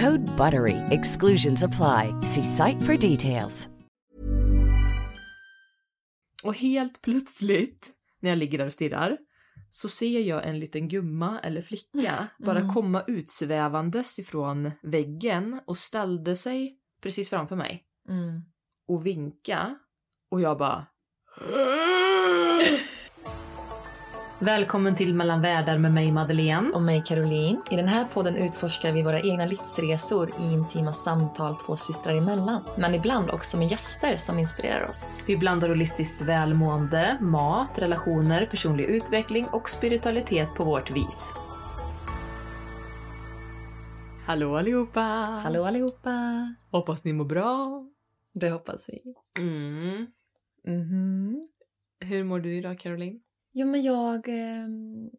Code BUTTERY. Exclusions apply. See site for details. Och helt plötsligt, när jag ligger där och stirrar, så ser jag en liten gumma eller flicka bara Mm. komma utsvävandes ifrån väggen och ställde sig precis framför mig Mm. och vinka och jag bara Välkommen till Mellan världar med mig Madeleine. Och mig Caroline. I den här podden utforskar vi våra egna livsresor i intima samtal två systrar emellan. Men ibland också med gäster som inspirerar oss. Vi blandar holistiskt välmående, mat, relationer, personlig utveckling och spiritualitet på vårt vis. Hallå allihopa! Hallå allihopa! Hoppas ni mår bra. Det hoppas vi. Mm. Mhm. Hur mår du idag Caroline? Jo men jag... ehm,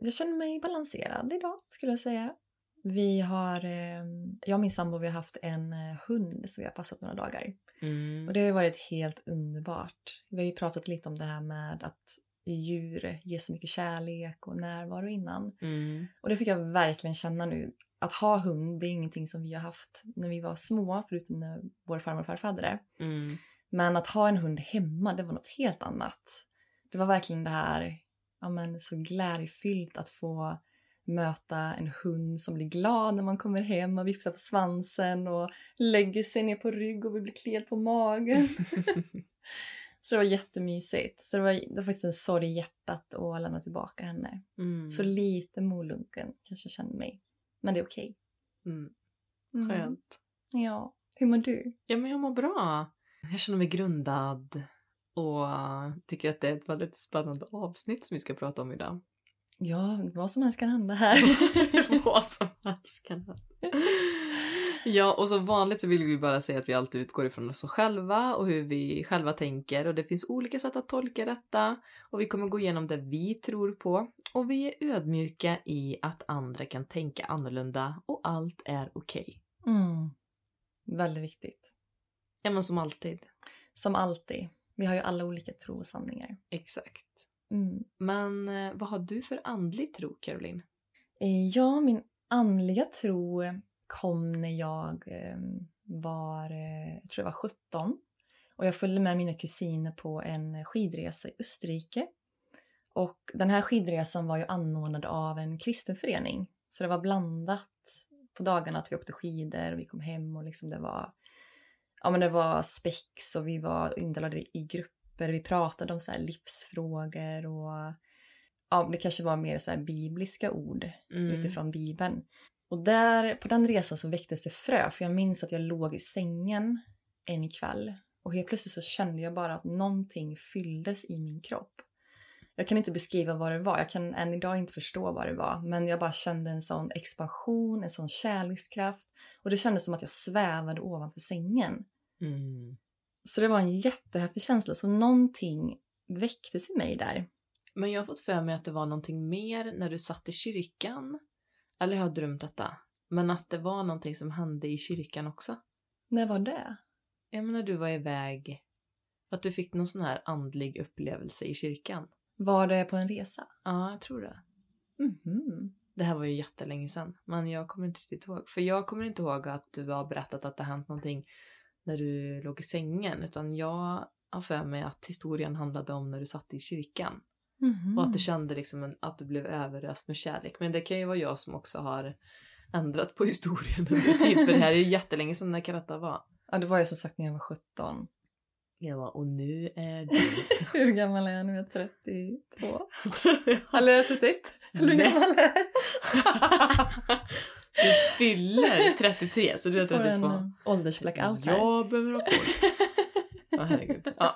jag känner mig balanserad idag skulle jag säga. Vi har... ehm, jag och min sambo vi har haft en eh, hund som vi har passat några dagar. Mm. Och det har varit helt underbart. Vi har ju pratat lite om det här med att djur ger så mycket kärlek och närvaro innan. Mm. Och det fick jag verkligen känna nu. Att ha hund, det är ingenting som vi har haft när vi var små, förutom när vår farmor och farfar hade det. Mm. Men att ha en hund hemma, det var något helt annat. Det var verkligen det här, ja men så glädjefyllt att få möta en hund som blir glad när man kommer hem och viftar på svansen och lägger sig ner på rygg och vill bli kliad på magen. så det var jättemysigt. Så det var, det var faktiskt en sorg i hjärtat att lämna tillbaka henne. Mm. Så lite molunken kanske jag känner mig. Men det är okej. Mm. Mm. Skönt. Ja. Hur mår du? Ja men jag mår bra. Jag känner mig grundad och tycker att det är ett väldigt spännande avsnitt som vi ska prata om idag. Ja, vad som helst kan hända här. Vad som helst kan hända. Ja, och som vanligt så vill vi bara säga att vi alltid utgår ifrån oss själva och hur vi själva tänker och det finns olika sätt att tolka detta och vi kommer gå igenom det vi tror på och vi är ödmjuka i att andra kan tänka annorlunda och allt är okej. Mm. Väldigt viktigt. Ja men som alltid. Som alltid. Vi har ju alla olika tro och sanningar. Exakt. Mm. Men eh, vad har du för andlig tro Caroline? Eh, Ja, min andliga tro kom när jag eh, var, eh, jag tror jag var 17. Och jag följde med mina kusiner på en skidresa i Österrike. Och den här skidresan var ju anordnad av en kristen förening. Så det var blandat på dagarna att vi åkte skidor och vi kom hem och liksom det var, ja men det var spex och vi var indelade i grupper. Vi pratade om så livsfrågor och ja, det kanske var mer så bibliska ord Mm. utifrån Bibeln. Och där, på den resan så väcktes det frö, för jag minns att jag låg i sängen en kväll och helt plötsligt så kände jag bara att någonting fylldes i min kropp. Jag kan inte beskriva vad det var, jag kan än idag inte förstå vad det var, men jag bara kände en sån expansion, en sån kärlekskraft och det kändes som att jag svävade ovanför sängen. Mm. Så det var en jättehäftig känsla, så någonting väcktes i mig där. Men jag har fått för mig att det var någonting mer när du satt i kyrkan. Eller har jag drömt detta? Men att det var någonting som hände i kyrkan också. När var det? Jag menar du var iväg. Att du fick någon sån här andlig upplevelse i kyrkan. Var det på en resa? Ja, jag tror det. Mhm. Det här var ju jättelänge sedan. Men jag kommer inte riktigt ihåg. För jag kommer inte ihåg att du har berättat att det hänt någonting när du låg i sängen. Utan jag har för mig att historien handlade om när du satt i kyrkan. Mhm. Och att du kände liksom en, att du blev överöst med kärlek. Men det kan ju vara jag som också har ändrat på historien under tid. För det här är ju jättelänge sedan när Karata var. Ja, det var ju som sagt när jag var 17. Jag var, och nu är du... Hur gammal är jag nu? Är 32. Eller är jag 31? Eller hur gammal är jag? Du fyller 33 så du är Får 32. en eh, åldersblackout här. Jag behöver ha koll. Ja, herregud. Ja.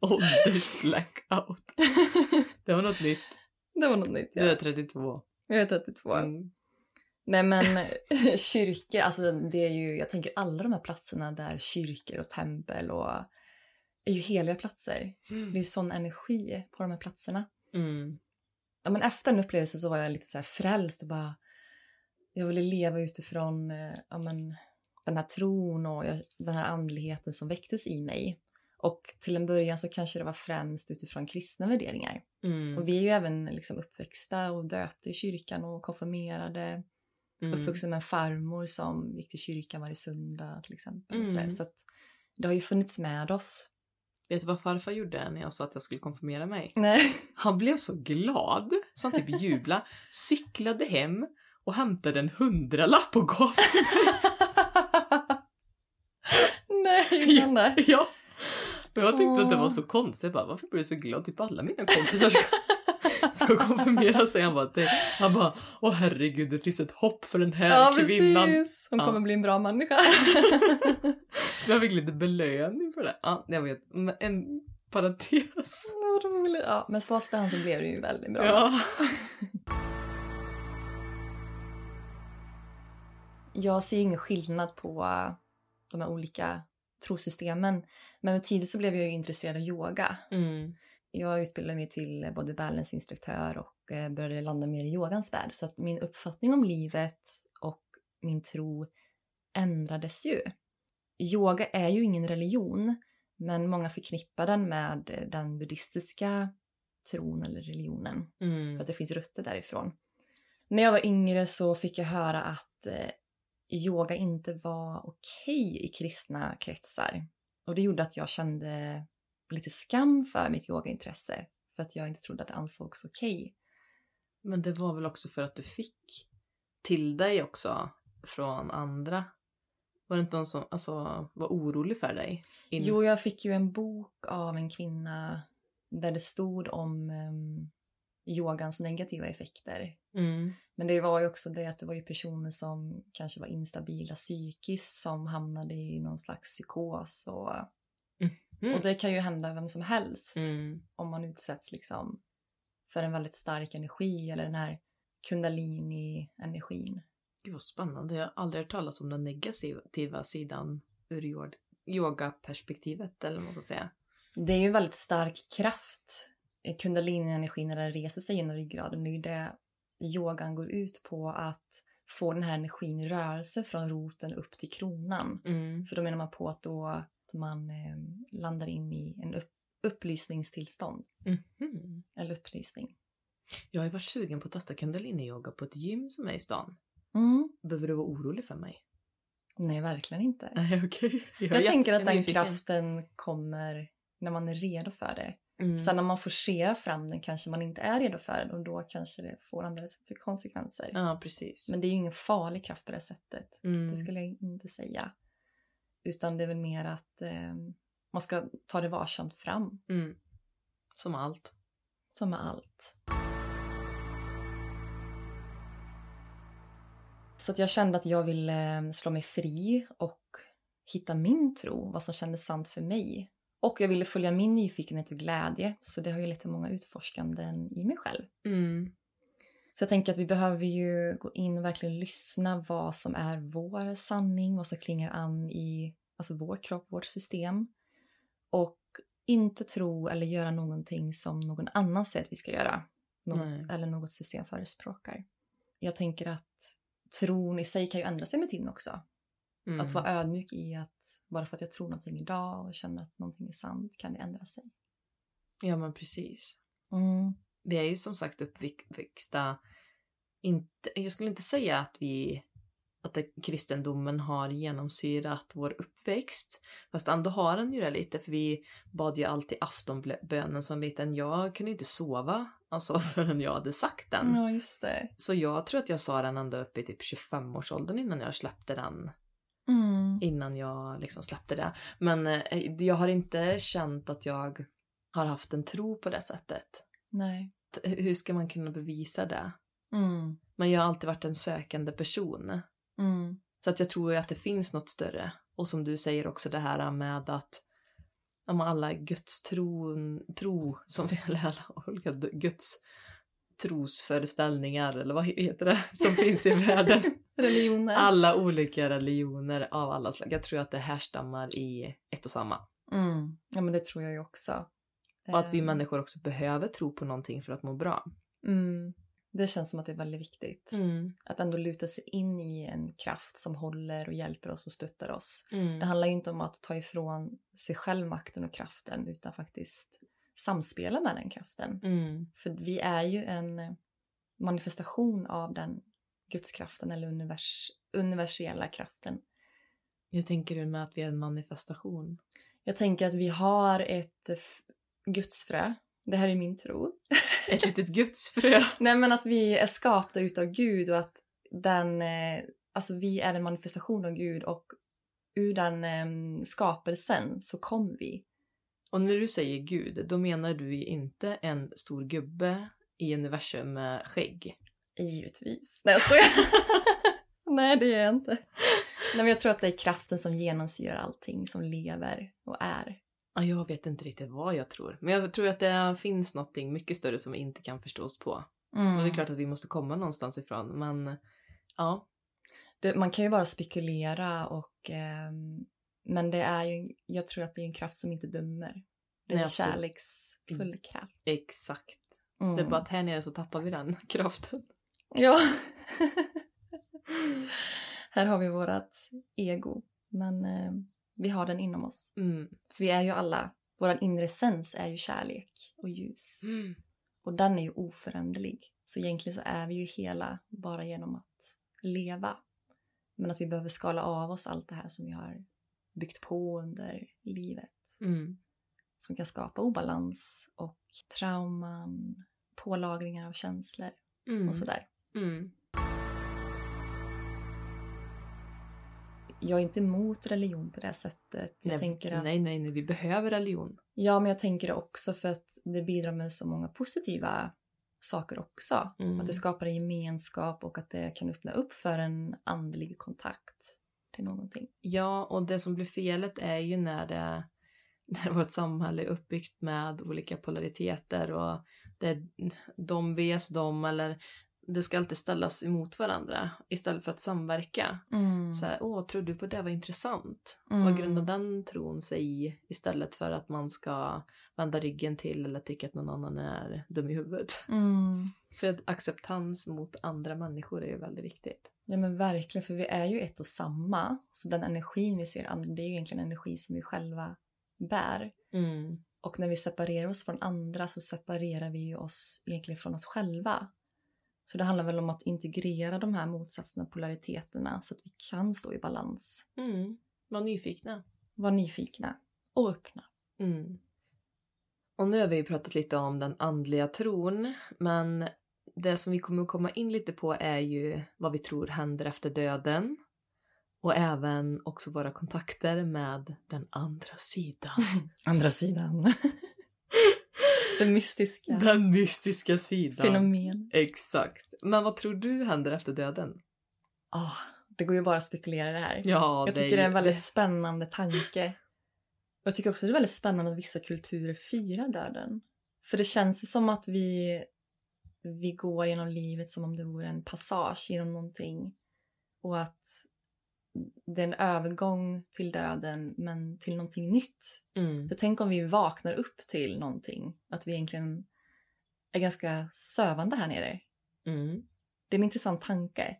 Åldersblackout. Det var något nytt. Det var något nytt. Du är Ja. 32. Jag är 32. Mm. Nej men kyrka, alltså det är ju, jag tänker alla de här platserna där kyrkor och tempel och är ju heliga platser. Det är sån energi på de här platserna. Mm. Ja, men efter en upplevelse så var jag lite så här frälst och bara jag ville leva utifrån eh, ja, men, den här tron och den här andligheten som väcktes i mig. Och till en början så kanske det var främst utifrån kristna värderingar. Mm. Och vi är ju även liksom uppväxta och döpta i kyrkan och konfirmerade. Mm. Uppvuxen med en farmor som gick till kyrkan varje söndag till exempel. Mm. sådär. Så att det har ju funnits med oss. Vet du vad farfar gjorde när jag sa att jag skulle konfirmera mig? Nej. Han blev så glad, så han typ jubla, cyklade hem och hämtade en hundralapp och gav till mig. Nej, han det? Ja. Och jag tyckte att det var så konstigt. Jag bara, varför blir du så glad? Typ alla mina kompisar ska, ska konfirmera sig. Han bara, det, han bara, åh herregud, det finns ett hopp för den här Ja, kvinnan. precis. Hon Ja. kommer bli en bra människa. Jag fick lite belöning för det. Ja, jag vet. Men En parentes. Ja, men oss där så blev det ju väldigt bra. Ja. Jag ser ingen skillnad på äh, de här olika trosystemen. Men med tiden så blev jag ju intresserad av yoga. Mm. Jag utbildade mig till både balance-instruktör och eh, började landa mer i yogans värld. Så att min uppfattning om livet och min tro ändrades ju. Yoga är ju ingen religion, men många förknippar den med den buddhistiska tron eller religionen. För Mm. att det finns rötter därifrån. När jag var yngre så fick jag höra att eh, yoga inte var okej i kristna kretsar. Och det gjorde att jag kände lite skam för mitt yogaintresse. För att jag inte trodde att det ansågs okej. Men det var väl också för att du fick till dig också från andra? Var det inte någon som alltså, var orolig för dig? In- Jo, jag fick ju en bok av en kvinna där det stod om um, yogans negativa effekter. Mm. Men det var ju också det att det var ju personer som kanske var instabila psykiskt som hamnade i någon slags psykos och, Mm. och det kan ju hända vem som helst Mm. om man utsätts liksom för en väldigt stark energi eller den här kundalini-energin. Gud vad spännande. Jag har aldrig hört talas om den negativa sidan ur yog- yogaperspektivet eller vad man ska säga. Det är ju en väldigt stark kraft, kundalini-energin när den reser sig genom ryggraden. Det är ju det yogan går ut på att få den här energin i rörelse från roten upp till kronan. Mm. För då menar man på att då att man eh, landar in i en upp, upplysningstillstånd. Mhm. Eller upplysning. Jag har ju varit sugen på att testa kundalini-yoga på ett gym som är i stan. Mm. Behöver du vara orolig för mig? Nej, verkligen inte. Nej, okej. Jag, tänker att den kraften kommer när man är redo för det. Mm. Sen när man forcerar fram den kanske man inte är redo för det och då kanske det får andra för konsekvenser. Ja, precis. Men det är ju ingen farlig kraft på det sättet. mm. Det skulle jag inte säga. Utan det är väl mer att eh, man ska ta det varsamt fram. Mm. Som allt. Som med allt. Så jag kände att jag ville eh, slå mig fri och hitta min tro, vad som kändes sant för mig. Och jag ville följa min nyfikenhet och glädje, så det har ju lett till många utforskanden i mig själv. Mm. Så jag tänker att vi behöver ju gå in och verkligen lyssna vad som är vår sanning, vad som klingar an i alltså vår kropp, vårt system. Och inte tro eller göra någonting som någon annan säger att vi ska göra. Något, Nej. eller något system förespråkar. Jag tänker att tron i sig kan ju ändra sig med tiden också. Mm. Att vara ödmjuk i att bara för att jag tror någonting idag och känner att någonting är sant kan det ändra sig. Ja men precis. Mm. Vi är ju som sagt uppväxta, inte, jag skulle inte säga att vi att kristendomen har genomsyrat vår uppväxt. Fast ändå har den ju det lite för vi bad ju alltid aftonbönen som liten. Jag kunde inte sova alltså förrän jag hade sagt den. Ja, just det. Så jag tror att jag sa den ända upp i typ 25-årsåldern innan jag släppte den. Mm. Innan jag liksom släppte det. Men eh, jag har inte känt att jag har haft en tro på det sättet. Nej. T- Hur ska man kunna bevisa det? Mm. Men jag har alltid varit en sökande person. Mm. Så att jag tror ju att det finns något större. Och som du säger också det här med att men alla Guds tro, tro som vi eller alla olika Guds trosföreställningar eller vad heter det som finns i världen. Religioner. Alla olika religioner av alla slag. Jag tror att det härstammar i ett och samma. Mm. Ja, men det tror jag ju också. Och att vi Ehm, människor också behöver tro på någonting för att må bra. Mm. Det känns som att det är väldigt viktigt. Mm. Att ändå luta sig in i en kraft som håller och hjälper oss och stöttar oss. Mm. Det handlar inte om att ta ifrån sig själv makten och kraften utan faktiskt samspela med den kraften. Mm. För vi är ju en manifestation av den gudskraften eller univers universella kraften. Hur tänker du med att vi är en manifestation? Jag tänker att vi har ett gudsfrö. Det här är min tro. Ett litet gudsfrö. Nej men att vi är skapta utav Gud och att den, eh, alltså vi är en manifestation av Gud och ur den eh, skapelsen så kom vi. Och när du säger Gud, då menar du inte en stor gubbe i universum med skägg. Givetvis. Nej jag skojar. Nej det gör jag inte. Nej men jag tror att det är kraften som genomsyrar allting som lever och är. Ja, jag vet inte riktigt vad jag tror. Men jag tror att det finns något mycket större som vi inte kan förstå oss på. Mm. Och det är klart att vi måste komma någonstans ifrån. Men ja, det, man kan ju bara spekulera och ehm, men det är ju, jag tror att det är en kraft som inte dömer. Det är en kärleksfull kraft. exakt. Mm. Det är bara att här nere så tappar vi den kraften. Ja. Här har vi vårat ego. Men eh, vi har den inom oss. Mm. För vi är ju alla, vår inre essens är ju kärlek och ljus. Mm. Och den är ju oföränderlig. Så egentligen så är vi ju hela bara genom att leva. Men att vi behöver skala av oss allt det här som vi har byggt på under livet. Mm. Som kan skapa obalans och trauman, pålagringar av känslor Mm. och sådär. Mm. Jag är inte emot religion på det sättet. Jag nej, tänker att, nej, nej, nej, vi behöver religion. Ja, men jag tänker det också för att det bidrar med så många positiva saker också. Mm. Att det skapar en gemenskap och att det kan öppna upp för en andlig kontakt till någonting. Ja, och det som blir felet är ju när det när vårt samhälle är uppbyggt med olika polariteter och det är de vs dem eller det ska alltid ställas emot varandra istället för att samverka. Så här, åh, tror du på det var intressant? Mm. Vad grundar den tron sig i istället för att man ska vända ryggen till eller tycka att någon annan är dum i huvudet? Mm. För att acceptans mot andra människor är ju väldigt viktigt. Ja men verkligen, för vi är ju ett och samma. Så den energin vi ser andra, det är ju egentligen energi som vi själva bär. Mm. Och när vi separerar oss från andra så separerar vi ju oss egentligen från oss själva. Så det handlar väl om att integrera de här motsatserna, polariteterna, så att vi kan stå i balans. Mm. Var nyfikna. Vara nyfikna och öppna. Mm. Och nu har vi ju pratat lite om den andliga tron, men det som vi kommer att komma in lite på är ju vad vi tror händer efter döden. Och även också våra kontakter med den andra sidan. Andra sidan. det mystiska Den mystiska sidan. fenomen. Exakt. Men vad tror du händer efter döden? Ah, det går ju bara att spekulera det här. Ja, Jag tycker det är en väldigt spännande tanke. Jag tycker också det är väldigt spännande att vissa kulturer firar döden. För det känns som att vi, vi går genom livet som om det vore en passage genom någonting. Och att det är en övergång till döden men till någonting nytt. Mm. För tänk om vi vaknar upp till någonting. Att vi egentligen är ganska sövande här nere. Mm. Det är en intressant tanke.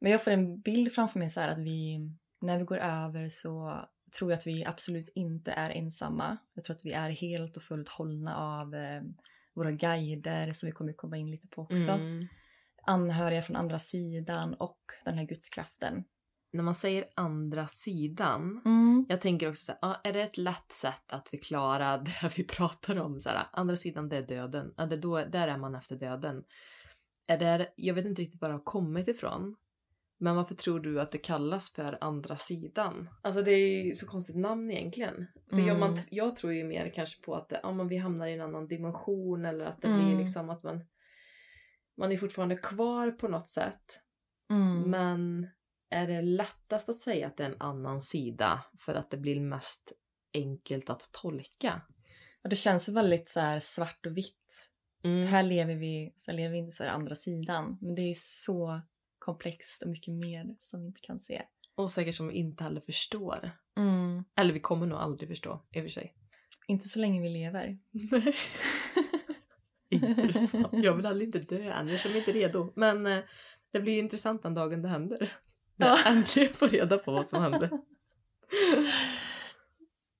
Men jag får en bild framför mig så att vi, när vi går över så tror jag att vi absolut inte är ensamma. Jag tror att vi är helt och fullt hållna av eh, våra guider som vi kommer komma in lite på också. Mm. Anhöriga från andra sidan och den här gudskraften. När man säger andra sidan, Mm. jag tänker också så här, är det ett lätt sätt att förklara det vi pratar om? Så här, andra sidan, det är döden. Ja, det är då, där är man efter döden. Är det, jag vet inte riktigt var det har kommit ifrån. Men varför tror du att det kallas för andra sidan? Alltså det är ju så konstigt namn egentligen. För jag, man, Mm. jag tror ju mer kanske på att det, ja, men vi hamnar i en annan dimension eller att det Mm. blir liksom att man man är fortfarande kvar på något sätt. Mm. Men är det lättast att säga att det är en annan sida för att det blir mest enkelt att tolka? Och det känns väldigt så svart och vitt. Mm. Här lever vi, så lever vi inte så är det andra sidan. Men det är ju så komplext och mycket mer som vi inte kan se. Och säkert som vi inte heller förstår. Mm. Eller vi kommer nog aldrig förstå, i och för sig. Inte så länge vi lever. Intressant. Jag vill aldrig inte dö än, jag känner mig inte redo. Men eh, det blir intressant den dagen det händer. När jag Ja. äntligen får reda på vad som hände.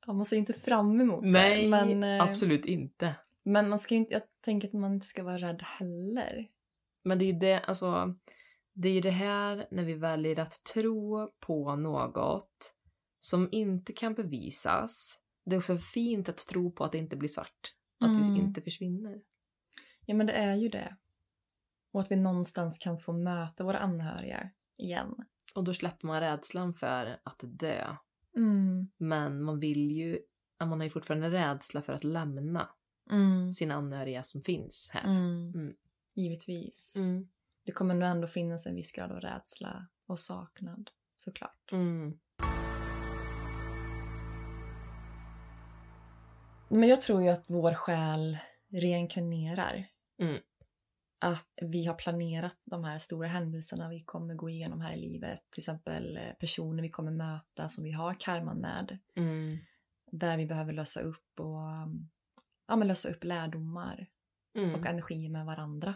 Ja, man ser inte fram emot Nej, det. Men, eh, absolut inte. men man ska ju inte, jag tänker att man inte ska vara rädd heller. Men det är ju det, alltså, det är ju det här när vi väljer att tro på något som inte kan bevisas. Det är också fint att tro på att det inte blir svart. Att Mm. vi inte försvinner. Ja, men det är ju det. Och att vi någonstans kan få möta våra anhöriga igen. Och då släpper man rädslan för att dö. Mm. Men man vill ju, man har ju fortfarande rädsla för att lämna Mm. sina anhöriga som finns här. Mm. Mm. Givetvis. Det kommer nog ändå finnas en viss grad av rädsla och saknad, såklart. Mm. Men jag tror ju att vår själ reinkarnerar. Mm. Att vi har planerat de här stora händelserna vi kommer gå igenom här i livet. Till exempel eh, personer vi kommer möta som vi har karman med. Mm. Där vi behöver lösa upp och ja, men lösa upp lärdomar Mm. och energier med varandra.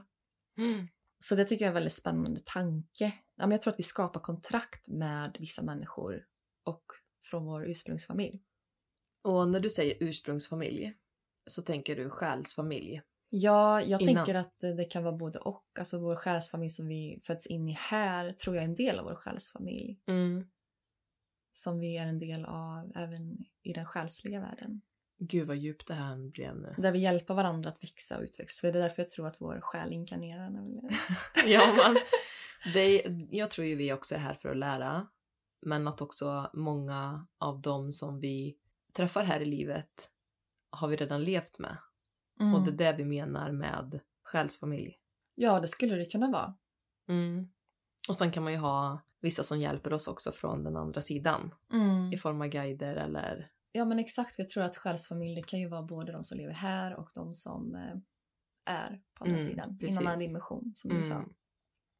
Mm. Så det tycker jag är en väldigt spännande tanke. Ja, men jag tror att vi skapar kontrakt med vissa människor och från vår ursprungsfamilj. Och när du säger ursprungsfamilj så tänker du själsfamilj. Ja, jag Innan. tänker att det kan vara både och. Alltså vår själsfamilj som vi föds in i här tror jag är en del av vår själsfamilj. Mm. Som vi är en del av även i den själsliga världen. Gud vad djupt det här blev nu. Där vi hjälper varandra att växa och utvecklas. För det är därför jag tror att vår själ inkarnerar. nämligen. ja, men det, jag tror ju vi också är här för att lära. Men att också många av dem som vi träffar här i livet har vi redan levt med. Mm. Och det är det vi menar med själsfamilj. Ja, det skulle det kunna vara. Mm. Och sen kan man ju ha vissa som hjälper oss också från den andra sidan. Mm. I form av guider eller... Ja, men exakt. Jag tror att själsfamilj kan ju vara både de som lever här och de som eh, är på andra Mm, sidan. precis. Inom en dimension, som du sa. Mm.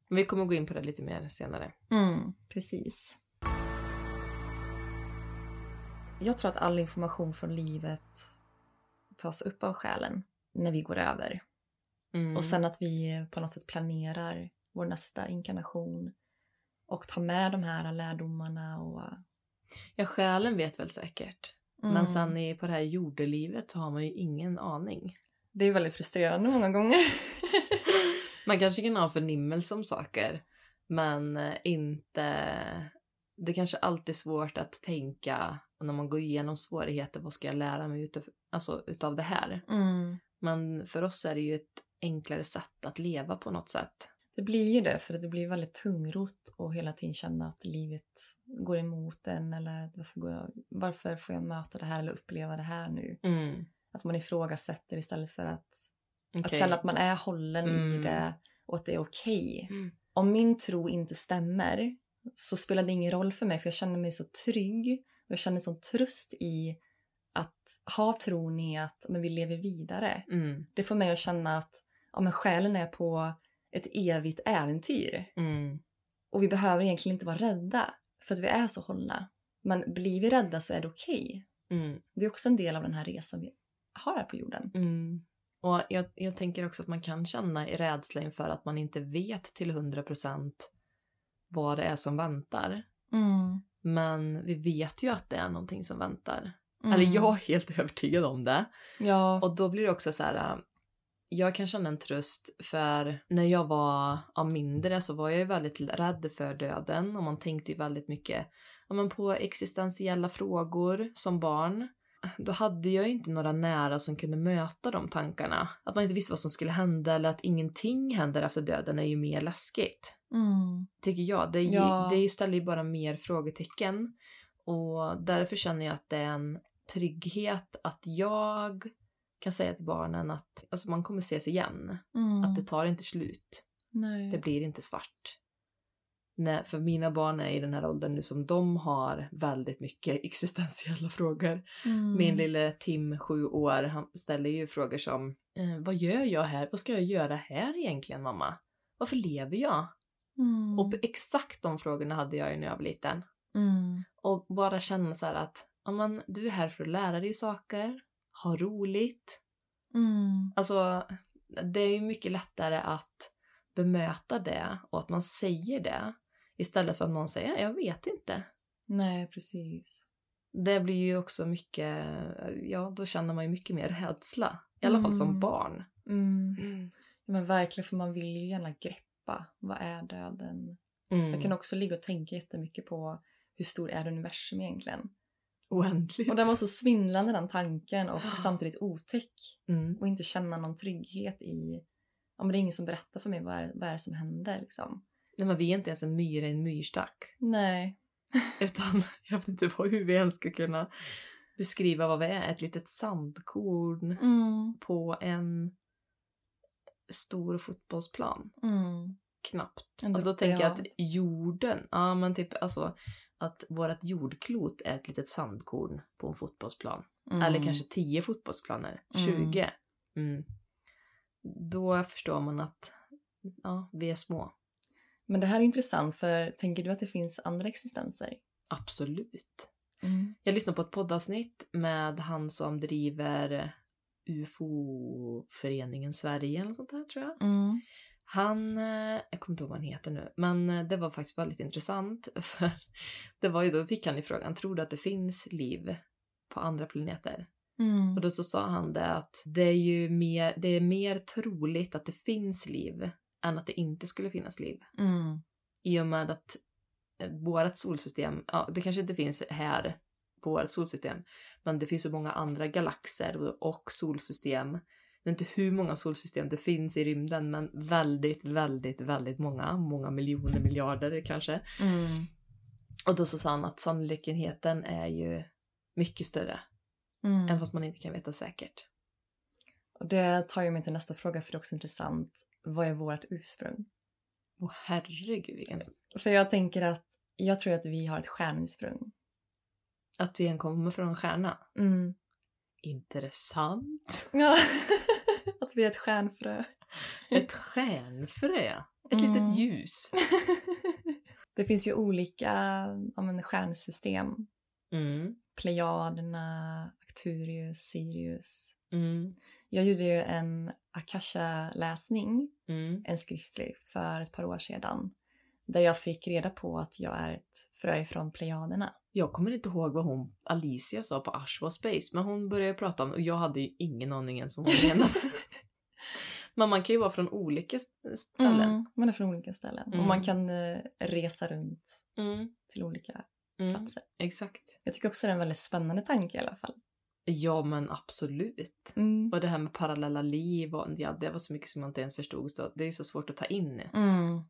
Vi kommer gå in på det lite mer senare. Mm, precis. Jag tror att all information från livet tas upp av själen när vi går över. Mm. Och sen att vi på något sätt planerar vår nästa inkarnation och tar med de här lärdomarna och... Ja, själen vet väl säkert. Men Mm. sen i, på det här jordelivet så har man ju ingen aning. Det är väldigt frustrerande många gånger. Man kanske kan ha förnimmelse om saker, men eh, inte... Det kanske alltid är svårt att tänka när man går igenom svårigheter, vad ska jag lära mig utav, alltså, utav det här? Mm. Men för oss är det ju ett enklare sätt att leva på något sätt. Det blir ju det, för att det blir väldigt tungrot och hela tiden känna att livet går emot en eller att varför, går jag, varför får jag möta det här eller uppleva det här nu? Mm. Att man ifrågasätter istället för att, att Okej. känna att man är hållen i Mm. det och att det är okej. Mm. Om min tro inte stämmer så spelar det ingen roll för mig för jag känner mig så trygg och jag känner sån tröst i att ha tron i att men vi lever vidare. Mm. Det får mig att känna att ja, men själen är på ett evigt äventyr. Mm. Och vi behöver egentligen inte vara rädda för att vi är så hållna. Men blir vi rädda så är det okej. Mm. Det är också en del av den här resan vi har här på jorden. Mm. Och jag, jag tänker också att man kan känna i rädsla inför att man inte vet till 100% vad det är som väntar. Mm. Men vi vet ju att det är någonting som väntar. Mm. Eller jag är helt övertygad om det. Ja. Och då blir det också så här. Jag kan känna en tröst för när jag var ja, mindre så var jag ju väldigt rädd för döden och man tänkte ju väldigt mycket ja, men på existentiella frågor som barn. Då hade jag ju inte några nära som kunde möta de tankarna. Att man inte visste vad som skulle hända eller att ingenting händer efter döden är ju mer läskigt. Mm. Tycker jag. Det, är Ja. det ställer ju bara mer frågetecken. Och därför känner jag att det är en trygghet att jag kan säga till barnen att alltså man kommer ses igen. Mm. Att det tar inte slut. Nej. Det blir inte svart. Nej, för mina barn är i den här åldern nu som de har väldigt mycket existentiella frågor. Mm. Min lille Tim, sju år, han ställer ju frågor som eh, Vad gör jag här? Vad ska jag göra här egentligen mamma? Varför lever jag? Mm. Och exakt de frågorna hade jag ju när jag var liten. Mm. Och bara känna så här att ja, men, du är här för att lära dig saker, ha roligt. Mm. Alltså, det är ju mycket lättare att bemöta det och att man säger det istället för att någon säger jag vet inte. Nej, precis. Det blir ju också mycket, ja då känner man ju mycket mer rädsla. I alla fall som Mm. barn. Mm. Men verkligen, för man vill ju gärna greppa. Vad är döden? Mm. Jag kan också ligga och tänka jättemycket på hur stor är universum egentligen? Oändligt. Och den var så svindlande den tanken och Ja. samtidigt otäck. Mm. Och inte känna någon trygghet i... Ja, men det är ingen som berättar för mig vad är, vad är det som händer liksom. Nej, men vi är inte ens en myra i en myrstack. Nej. Utan jag vet inte vad- hur vi ens ska kunna beskriva vad vi är. Ett litet sandkorn Mm. på en stor fotbollsplan. Mm. Knappt. Och då droppe tänker jag att jorden, ja men typ alltså att vårt jordklot är ett litet sandkorn på en fotbollsplan. Mm. Eller kanske tio fotbollsplaner, Mm. 20. Mm. Då förstår man att ja, vi är små. Men det här är intressant för tänker du att det finns andra existenser? Absolut. Mm. Jag lyssnade på ett poddavsnitt med han som driver UFO-föreningen Sverige eller sånt där tror jag. Han, eh, jag kommer inte ihåg vad han heter nu, men eh, det var faktiskt väldigt intressant för det var ju då fick han i frågan, tror du att det finns liv på andra planeter? Mm. Och då så sa han det att det är ju mer, det är mer troligt att det finns liv än att det inte skulle finnas liv. Mm. I och med att eh, vårt solsystem, ja det kanske inte finns här på vårt solsystem, men det finns så många andra galaxer och solsystem. Vet inte hur många solsystem det finns i rymden, men väldigt, väldigt, väldigt många. Många miljoner, miljarder kanske. Mm. Och då så sa han att sannolikheten är ju mycket större, Mm. än fast man inte kan veta säkert. Och det tar ju mig till nästa fråga för det är också intressant. Vad är vårt ursprung? Åh herregud vilken... För jag tänker att jag tror att vi har ett stjärnursprung. Att vi än kommer från en stjärna. Mm. Intressant. Ja. att vi är ett stjärnfrö. Ett stjärnfrö. Ett Mm. litet ljus. det finns ju olika ja, men, stjärnsystem. Mm. Plejaderna, Arcturius, Sirius. Mm. Jag gjorde ju en Akasha-läsning, Mm. en skriftlig, för ett par år sedan. Där jag fick reda på att jag är ett frö från Plejaderna. Jag kommer inte ihåg vad hon, Alicia sa på Ashwa Space, men hon började prata om och jag hade ju ingen aning ens vad hon menade. men man kan ju vara från olika st- ställen. Mm, man är från olika ställen. Och Mm. man kan eh, resa runt Mm. till olika Mm. platser. Exakt. Jag tycker också det är en väldigt spännande tanke i alla fall. Ja men absolut. Mm. Och det här med parallella liv och ja, det var så mycket som jag inte ens förstod. Så det är så svårt att ta in. Mm.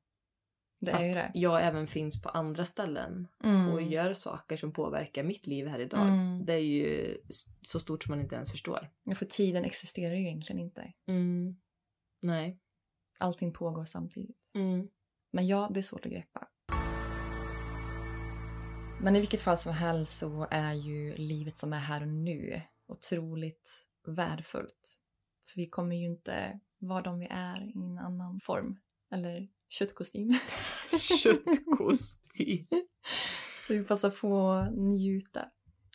Det är ju det. jag även finns på andra ställen Mm. och gör saker som påverkar mitt liv här idag. Mm. Det är ju så stort som man inte ens förstår. Ja, för tiden existerar ju egentligen inte. Mm. Nej. Allting pågår samtidigt. Mm. Men ja, det är svårt att greppa. Men i vilket fall som helst så är ju livet som är här och nu otroligt värdefullt. För vi kommer ju inte vara de vi är i en annan form. Eller köttkostym. Köttkostym. så vi passar på att njuta.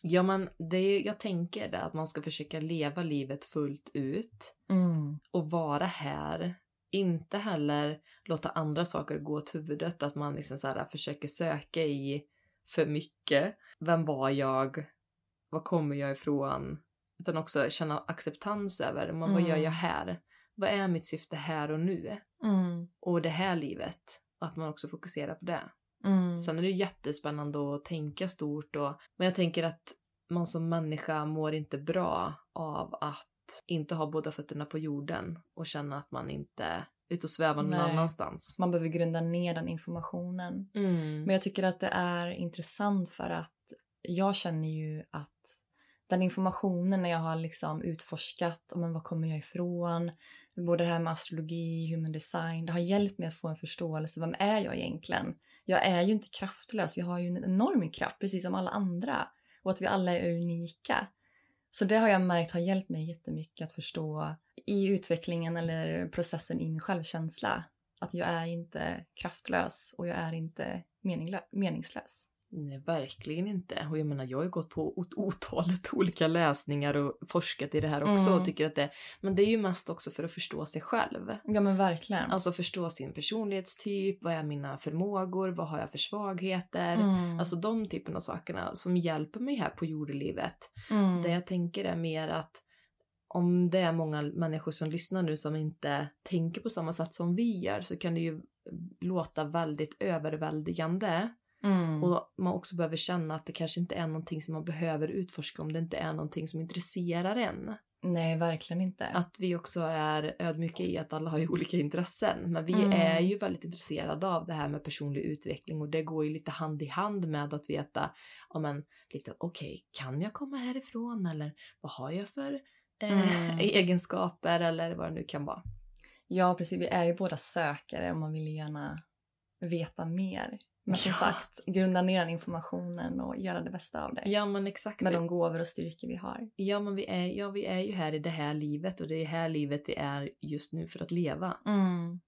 Ja men det är, jag tänker det att man ska försöka leva livet fullt ut Mm. och vara här inte heller låta andra saker gå åt huvudet. Att man liksom så här försöker söka i för mycket. Vem var jag? Var kommer jag ifrån? Utan också känna acceptans över men vad gör Mm. jag här? Vad är mitt syfte här och nu? Mm. Och det här livet. Att man också fokuserar på det. Mm. Sen är det jättespännande att tänka stort och, men jag tänker att man som människa mår inte bra av att inte ha båda fötterna på jorden och känna att man inte är ute och svävar någon Nej. annanstans. Man behöver grunda ner den informationen. Mm. Men jag tycker att det är intressant för att jag känner ju att den informationen när jag har liksom utforskat men var kommer jag ifrån, både det här med astrologi, human design, det har hjälpt mig att få en förståelse. Vem är jag egentligen? Jag är ju inte kraftlös, jag har ju en enorm kraft precis som alla andra. Och att vi alla är unika. Så det har jag märkt har hjälpt mig jättemycket att förstå i utvecklingen eller processen i min självkänsla. Att jag är inte kraftlös och jag är inte meningslös. Nej, verkligen inte. Och jag menar, jag har ju gått på ot- otalet olika läsningar och forskat i det här också Mm. och tycker att det, men det är ju mest också för att förstå sig själv. Ja men verkligen. Alltså förstå sin personlighetstyp, vad är mina förmågor, vad har jag för svagheter? Mm. Alltså de typen av sakerna som hjälper mig här på jordelivet. mm. Det jag tänker är mer att om det är många människor som lyssnar nu som inte tänker på samma sätt som vi gör så kan det ju låta väldigt överväldigande. Mm. Och man också behöver känna att det kanske inte är någonting som man behöver utforska om det inte är någonting som intresserar en. Nej, verkligen inte. Att vi också är ödmjuka i att alla har ju olika intressen. Men vi Mm. är ju väldigt intresserade av det här med personlig utveckling och det går ju lite hand i hand med att veta, ja men lite okej, kan jag komma härifrån eller vad har jag för eh, Mm. egenskaper eller vad det nu kan vara. Ja, precis. Vi är ju båda sökare och man vill ju gärna veta mer. Men som Ja. sagt, grunda ner den informationen och göra det bästa av det. Ja men exakt. Med de gåvor och styrkor vi har. Ja men vi är, ja, vi är ju här i det här livet och det är här livet vi är just nu för att leva. Mm.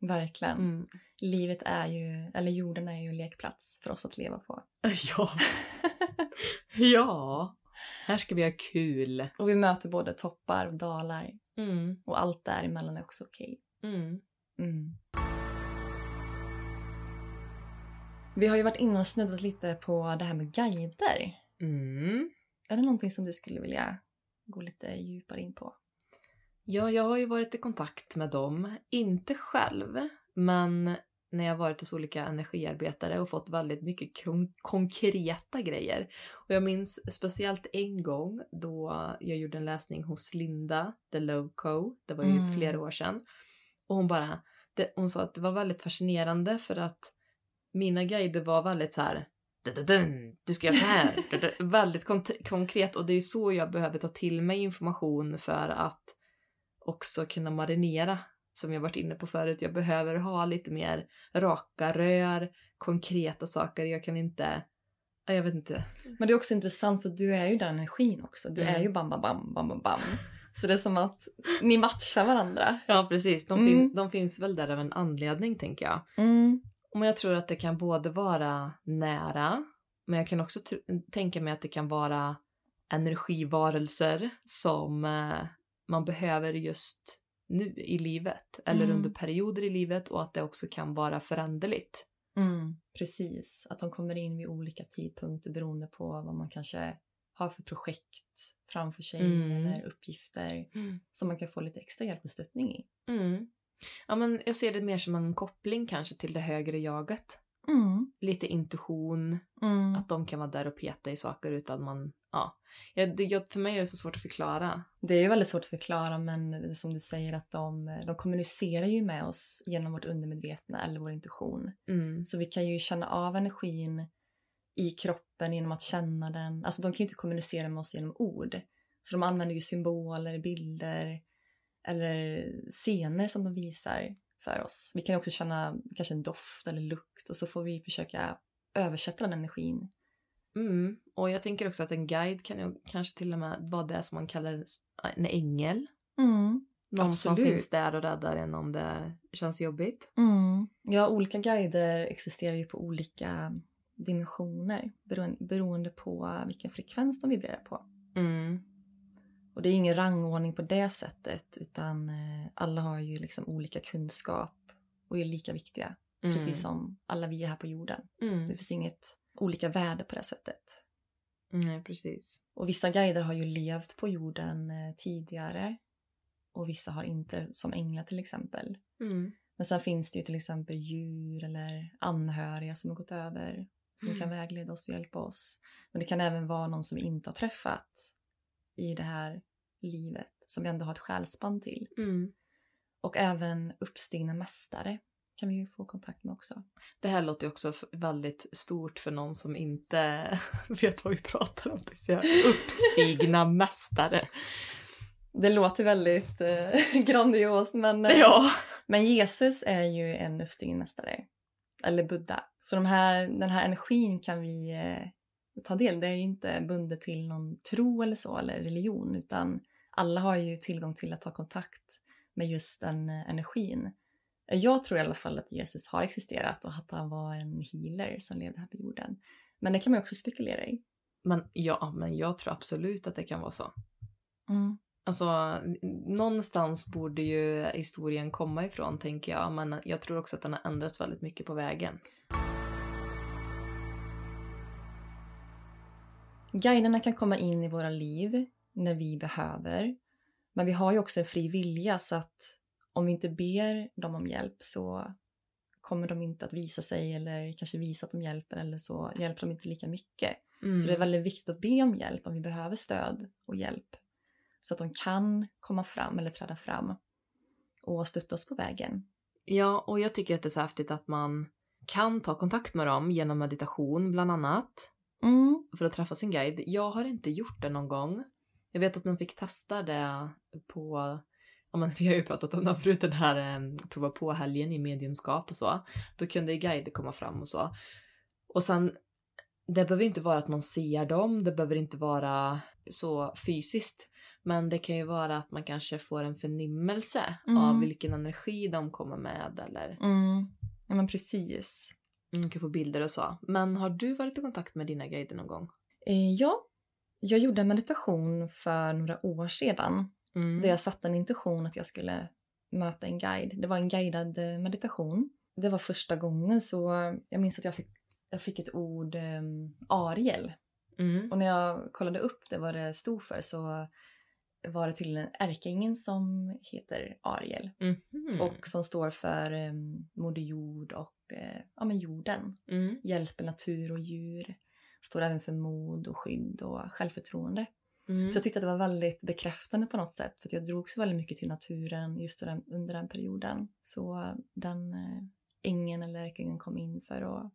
Verkligen. Mm. Livet är ju, eller jorden är ju en lekplats för oss att leva på. Ja. ja. Här ska vi ha kul. Och vi möter både toppar och dalar. Mm. Och allt däremellan är också okej. Mm. Vi har ju varit inne och snuddat lite på det här med guider. Mm. Är det någonting som du skulle vilja gå lite djupare in på? Ja, jag har ju varit i kontakt med dem. Inte själv, men när jag varit hos olika energiarbetare och fått väldigt mycket kon- konkreta grejer. Och jag minns speciellt en gång då jag gjorde en läsning hos Linda, The Love Co. Det var ju Mm. flera år sedan. Och hon bara, det, hon sa att det var väldigt fascinerande för att mina guider var väldigt så här "Dun-dun-dun, du ska göra så här. Dun-dun." väldigt kon- konkret och det är så jag behöver ta till mig information för att också kunna marinera som jag varit inne på förut. Jag behöver ha lite mer raka rör, konkreta saker. Jag kan inte, ja, jag vet inte. Men det är också intressant för du är ju den energin också. Du Mm. är ju bam, bam, bam, bam, bam, bam. Så det är som att ni matchar varandra. Ja precis, de, Mm. fin- de finns väl där av en anledning tänker jag. Mm. Men jag tror att det kan både vara nära, men jag kan också tänka mig att det kan vara energivarelser som eh, man behöver just nu i livet eller Mm. under perioder i livet och att det också kan vara föränderligt. Mm. Precis, att de kommer in vid olika tidpunkter beroende på vad man kanske har för projekt framför sig Mm. eller uppgifter som man kan få lite extra hjälp och stöttning i. Mm. Ja, men jag ser det mer som en koppling kanske till det högre jaget. Mm. Lite intuition, Mm. att de kan vara där och peta i saker utan man, ja. jag- för mig är det så svårt att förklara. Det är ju väldigt svårt att förklara men som du säger att de, de kommunicerar ju med oss genom vårt undermedvetna eller vår intuition. Mm. Så vi kan ju känna av energin i kroppen genom att känna den. Alltså de kan ju inte kommunicera med oss genom ord. Så de använder ju symboler, bilder eller scener som de visar för oss. Vi kan också känna kanske en doft eller lukt och så får vi försöka översätta den energin. Mm. Och jag tänker också att en guide kan ju kanske till och med vara det som man kallar en ängel. Någon som Absolut. finns där och räddar en om det känns jobbigt. Mm. Ja, olika guider existerar ju på olika dimensioner beroende, beroende på vilken frekvens de vibrerar på. Mm. Och det är ingen rangordning på det sättet utan eh, alla har ju liksom olika kunskap och är lika viktiga. Mm. Precis som alla vi är här på jorden. Mm. Det finns inget olika värde på det sättet. Nej, precis. Och vissa guider har ju levt på jorden eh, tidigare och vissa har inte, som änglar till exempel. Mm. Men sen finns det ju till exempel djur eller anhöriga som har gått över som Mm. kan vägleda oss och hjälpa oss. Men det kan även vara någon som vi inte har träffat i det här livet som vi ändå har ett själsband till. Mm. Och även uppstigna mästare kan vi ju få kontakt med också. Det här låter ju också väldigt stort för någon som inte vet vad vi pratar om. Uppstigna mästare. Det låter väldigt eh, grandiost men, eh, Ja. men Jesus är ju en uppstigen mästare. Eller Buddha. Så de här, den här energin kan vi eh, ta del. Det är ju inte bundet till någon tro eller så, eller religion, utan alla har ju tillgång till att ta kontakt med just den eh, energin. Jag tror i alla fall att Jesus har existerat och att han var en healer som levde här på jorden. Men det kan man ju också spekulera i. Men ja, men jag tror absolut att det kan vara så. Mm. Alltså, någonstans borde ju historien komma ifrån, tänker jag. Men jag tror också att den har ändrats väldigt mycket på vägen. Guiderna kan komma in i våra liv när vi behöver. Men vi har ju också en fri vilja så att om vi inte ber dem om hjälp så kommer de inte att visa sig eller kanske visa att de hjälper eller så hjälper de inte lika mycket. Mm. Så det är väldigt viktigt att be om hjälp om vi behöver stöd och hjälp. Så att de kan komma fram eller träda fram och stötta oss på vägen. Ja, och jag tycker att det är så häftigt att man kan ta kontakt med dem genom meditation bland annat. Mm. För att träffa sin guide. Jag har inte gjort det någon gång. Jag vet att man fick testa det på Ja, men vi har ju pratat om det förut, den här eh, prova på helgen i mediumskap och så. Då kunde guider komma fram och så. Och sen, det behöver inte vara att man ser dem, det behöver inte vara så fysiskt. Men det kan ju vara att man kanske får en förnimmelse Mm. av vilken energi de kommer med eller Mm. Ja men precis. man kan få bilder och så. Men har du varit i kontakt med dina guider någon gång? Eh, ja, jag gjorde en meditation för några år sedan Mm. där jag satte en intention att jag skulle möta en guide. Det var en guidad eh, meditation. Det var första gången så jag minns att jag fick, jag fick ett ord eh, Ariel. Mm. Och när jag kollade upp det vad det stod för så var det till en ärkeängeln som heter Ariel. Mhm. Och som står för eh, Moder Jord och eh, ja, men jorden. Mm. Hjälper natur och djur. Står även för mod och skydd och självförtroende. Mm. Så jag tyckte att det var väldigt bekräftande på något sätt. För jag drogs väldigt mycket till naturen just under den perioden. Så den eh, ängeln eller ärkeängeln kom in för att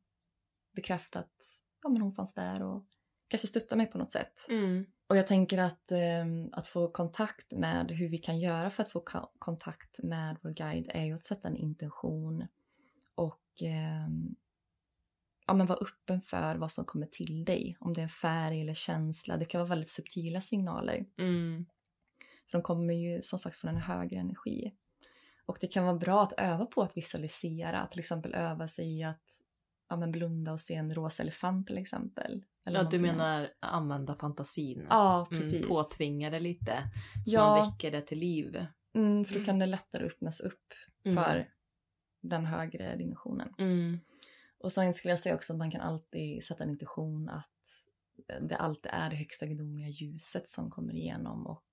bekräfta att ja, men hon fanns där och kanske stötta mig på något sätt. Mm. Och jag tänker att, eh, att få kontakt med hur vi kan göra för att få kontakt med vår guide är ju att sätta en intention och eh, ja, men vara öppen för vad som kommer till dig. Om det är en färg eller känsla. Det kan vara väldigt subtila signaler. Mm. För de kommer ju som sagt från en högre energi. Och det kan vara bra att öva på att visualisera. Till exempel öva sig i att ja, men blunda och se en rosa elefant till exempel. Eller Ja, du menar använda fantasin? Ja, precis. Mm, påtvinga det lite. Så Ja. man väcker det till liv. Mm, för då kan det lättare öppnas upp Mm. för den högre dimensionen. Och sen skulle jag säga också att man kan alltid sätta en intention att det alltid är det högsta gudomliga ljuset som kommer igenom och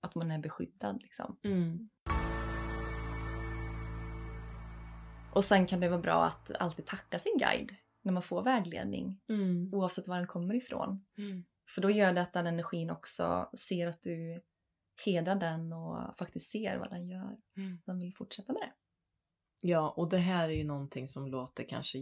att man är beskyddad liksom. Mm. Och sen kan det vara bra att alltid tacka sin guide när man får vägledning Mm. oavsett var den kommer ifrån. Mm. För då gör det att den energin också ser att du hedrar den och faktiskt ser vad den gör. Mm. Den vill fortsätta med det. Ja, och det här är ju någonting som låter kanske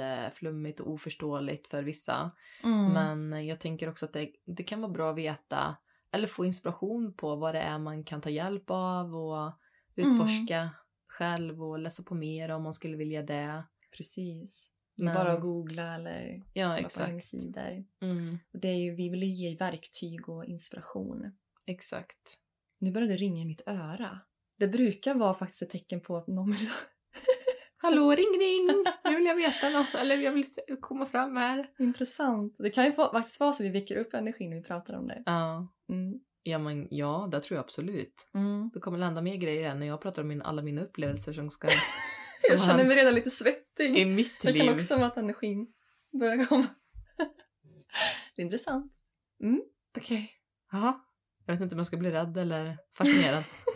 jätteflummigt och oförståeligt för vissa. Mm. Men jag tänker också att det, det kan vara bra att veta eller få inspiration på vad det är man kan ta hjälp av och utforska själv och läsa på mer om man skulle vilja det. Precis. Men- bara att googla eller Ja, kolla på exakt. hemsidor. Mm, Och det är ju, vi vill ju ge verktyg och inspiration. exakt. Nu började det ringa i mitt öra. Det brukar vara faktiskt ett tecken på att någon vill... Hallå, ring ring! Nu vill jag veta något, eller jag vill komma fram här. Intressant. Det kan ju få, faktiskt vara så att vi väcker upp energin när vi pratar om det. Ja, Mm. Ja, men ja, det tror jag absolut. Mm. Det kommer landa mer grejer när jag pratar om min, alla mina upplevelser som ska... Som Jag känner mig redan lite svettig. I mitt Det liv. kan också vara att energin börjar komma. det är intressant. Okej. Jaha. Jag vet inte om jag ska bli rädd eller fascinerad.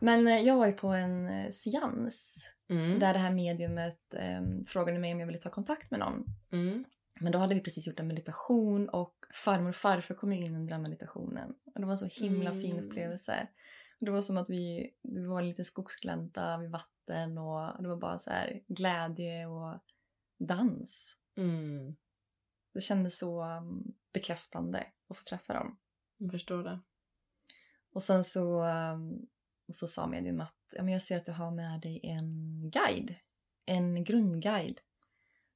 Men eh, jag var ju på en eh, seans Mm. där det här mediumet eh, frågade mig om jag ville ta kontakt med någon. Mm. Men då hade vi precis gjort en meditation och farmor och farfar kom in under den meditationen. Och det var en så himla fin Mm. upplevelse. Det var som att vi, det var en liten skogsglänta vid vatten och det var bara så här glädje och dans. Mm. Det kändes så um, bekräftande att få träffa dem. Jag förstår det. Och sen så, um, så sa medium att ja, men jag ser att du har med dig en guide. En grundguide.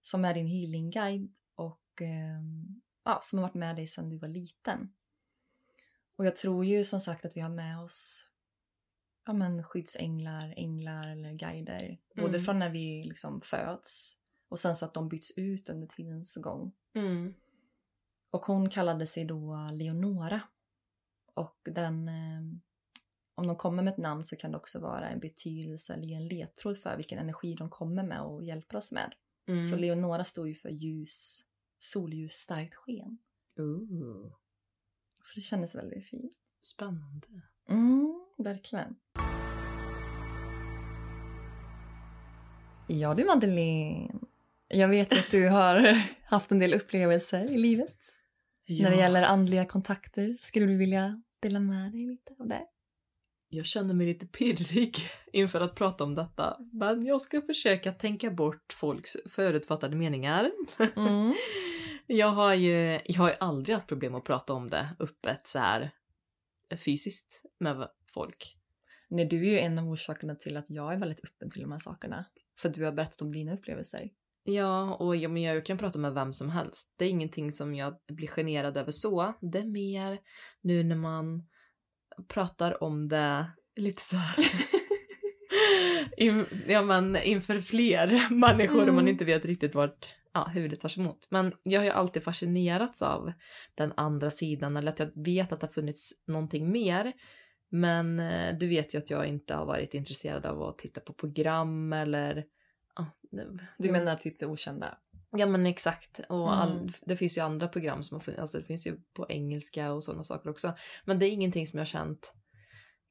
Som är din healingguide och um, ja, som har varit med dig sedan du var liten. Och jag tror ju som sagt att vi har med oss ja, men skyddsänglar, änglar eller guider. Både Mm. från när vi liksom föds och sen så att de byts ut under tidens gång. Mm. Och hon kallade sig då Leonora. Och den, eh, om de kommer med ett namn så kan det också vara en betydelse eller en ledtråd för vilken energi de kommer med och hjälper oss med. Mm. Så Leonora står ju för ljus, solljus, starkt sken. Ooh. Så det kändes väldigt fint. Spännande. Mm, verkligen. Ja du Madeleine. Jag vet att du har haft en del upplevelser i livet. När det Ja. gäller andliga kontakter. Skulle du vilja dela med dig lite av det? Jag känner mig lite pirrig inför att prata om detta. Men jag ska försöka tänka bort folks förutfattade meningar. Mm. Jag har ju jag har ju aldrig haft problem att prata om det öppet så här fysiskt med folk. Nej, du är ju en av orsakerna till att jag är väldigt öppen till de här sakerna. För du har berättat om dina upplevelser. Ja, och jag, men jag kan prata med vem som helst. Det är ingenting som jag blir generad över så. Det är mer nu när man pratar om det lite så här. In, ja, men inför fler människor och man Mm. inte vet riktigt vart ja, huvudet tar sig emot. Men jag har ju alltid fascinerats av den andra sidan eller att jag vet att det har funnits någonting mer. Men eh, du vet ju att jag inte har varit intresserad av att titta på program eller ja, Du menar typ det okända? Ja men exakt. Och all, Mm. det finns ju andra program som har funnits, alltså det finns ju på engelska och sådana saker också. Men det är ingenting som jag har känt,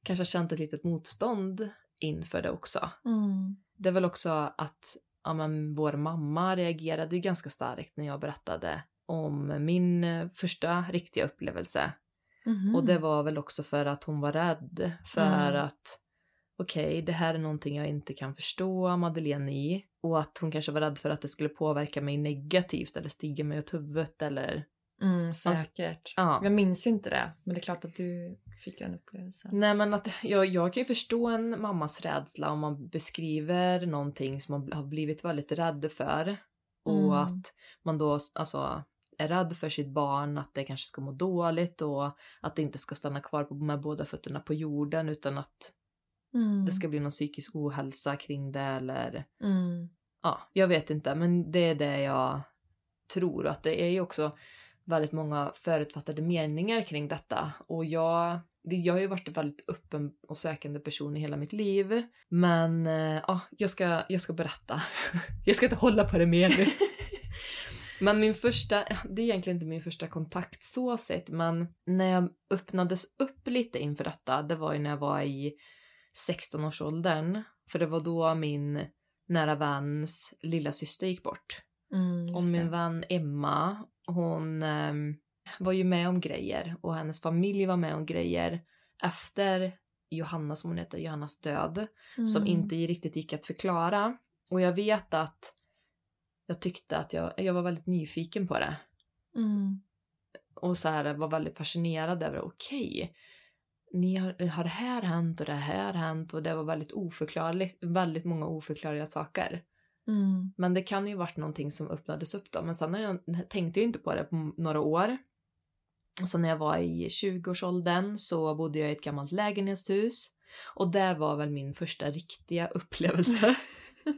kanske har känt ett litet motstånd inför det också. Mm. Det är väl också att ja, men, vår mamma reagerade ju ganska starkt när jag berättade om min eh, första riktiga upplevelse. Mhm. Och det var väl också för att hon var rädd för Mm. att okej, det här är någonting jag inte kan förstå Madeleine i. Och att hon kanske var rädd för att det skulle påverka mig negativt eller stiga mig åt huvudet eller Mm, säkert. ja. Jag minns ju inte det, men det är klart att du fick en upplevelse. Nej men att jag, jag kan ju förstå en mammas rädsla om man beskriver någonting som man har blivit väldigt rädd för. Och Mm. att man då alltså är rädd för sitt barn, att det kanske ska må dåligt och att det inte ska stanna kvar på, med båda fötterna på jorden utan att Mm. det ska bli någon psykisk ohälsa kring det eller Mm. ja, jag vet inte men det är det jag tror att det är ju också väldigt många förutfattade meningar kring detta och jag jag har ju varit en väldigt öppen och sökande person i hela mitt liv. Men eh, ja, jag, ska, jag ska berätta. jag ska inte hålla på det mer nu. men min första, det är egentligen inte min första kontakt så sett, men när jag öppnades upp lite inför detta, det var ju när jag var i 16-årsåldern. För det var då min nära väns lilla syster gick bort. Mm, Och min vän Emma, hon ehm, var ju med om grejer och hennes familj var med om grejer efter Johanna, som hon heter, Johannas död. Som Mm. inte riktigt gick att förklara. Och jag vet att jag tyckte att jag, jag var väldigt nyfiken på det. Mm. Och så här var väldigt fascinerad över, okej, ni har, har det här hänt och det här hänt och det var väldigt oförklarligt, väldigt många oförklarliga saker. Mm. Men det kan ju varit någonting som öppnades upp då. Men sen jag, tänkte jag inte på det på några år. Och sen när jag var i 20-årsåldern så bodde jag i ett gammalt lägenhetshus. Och det var väl min första riktiga upplevelse.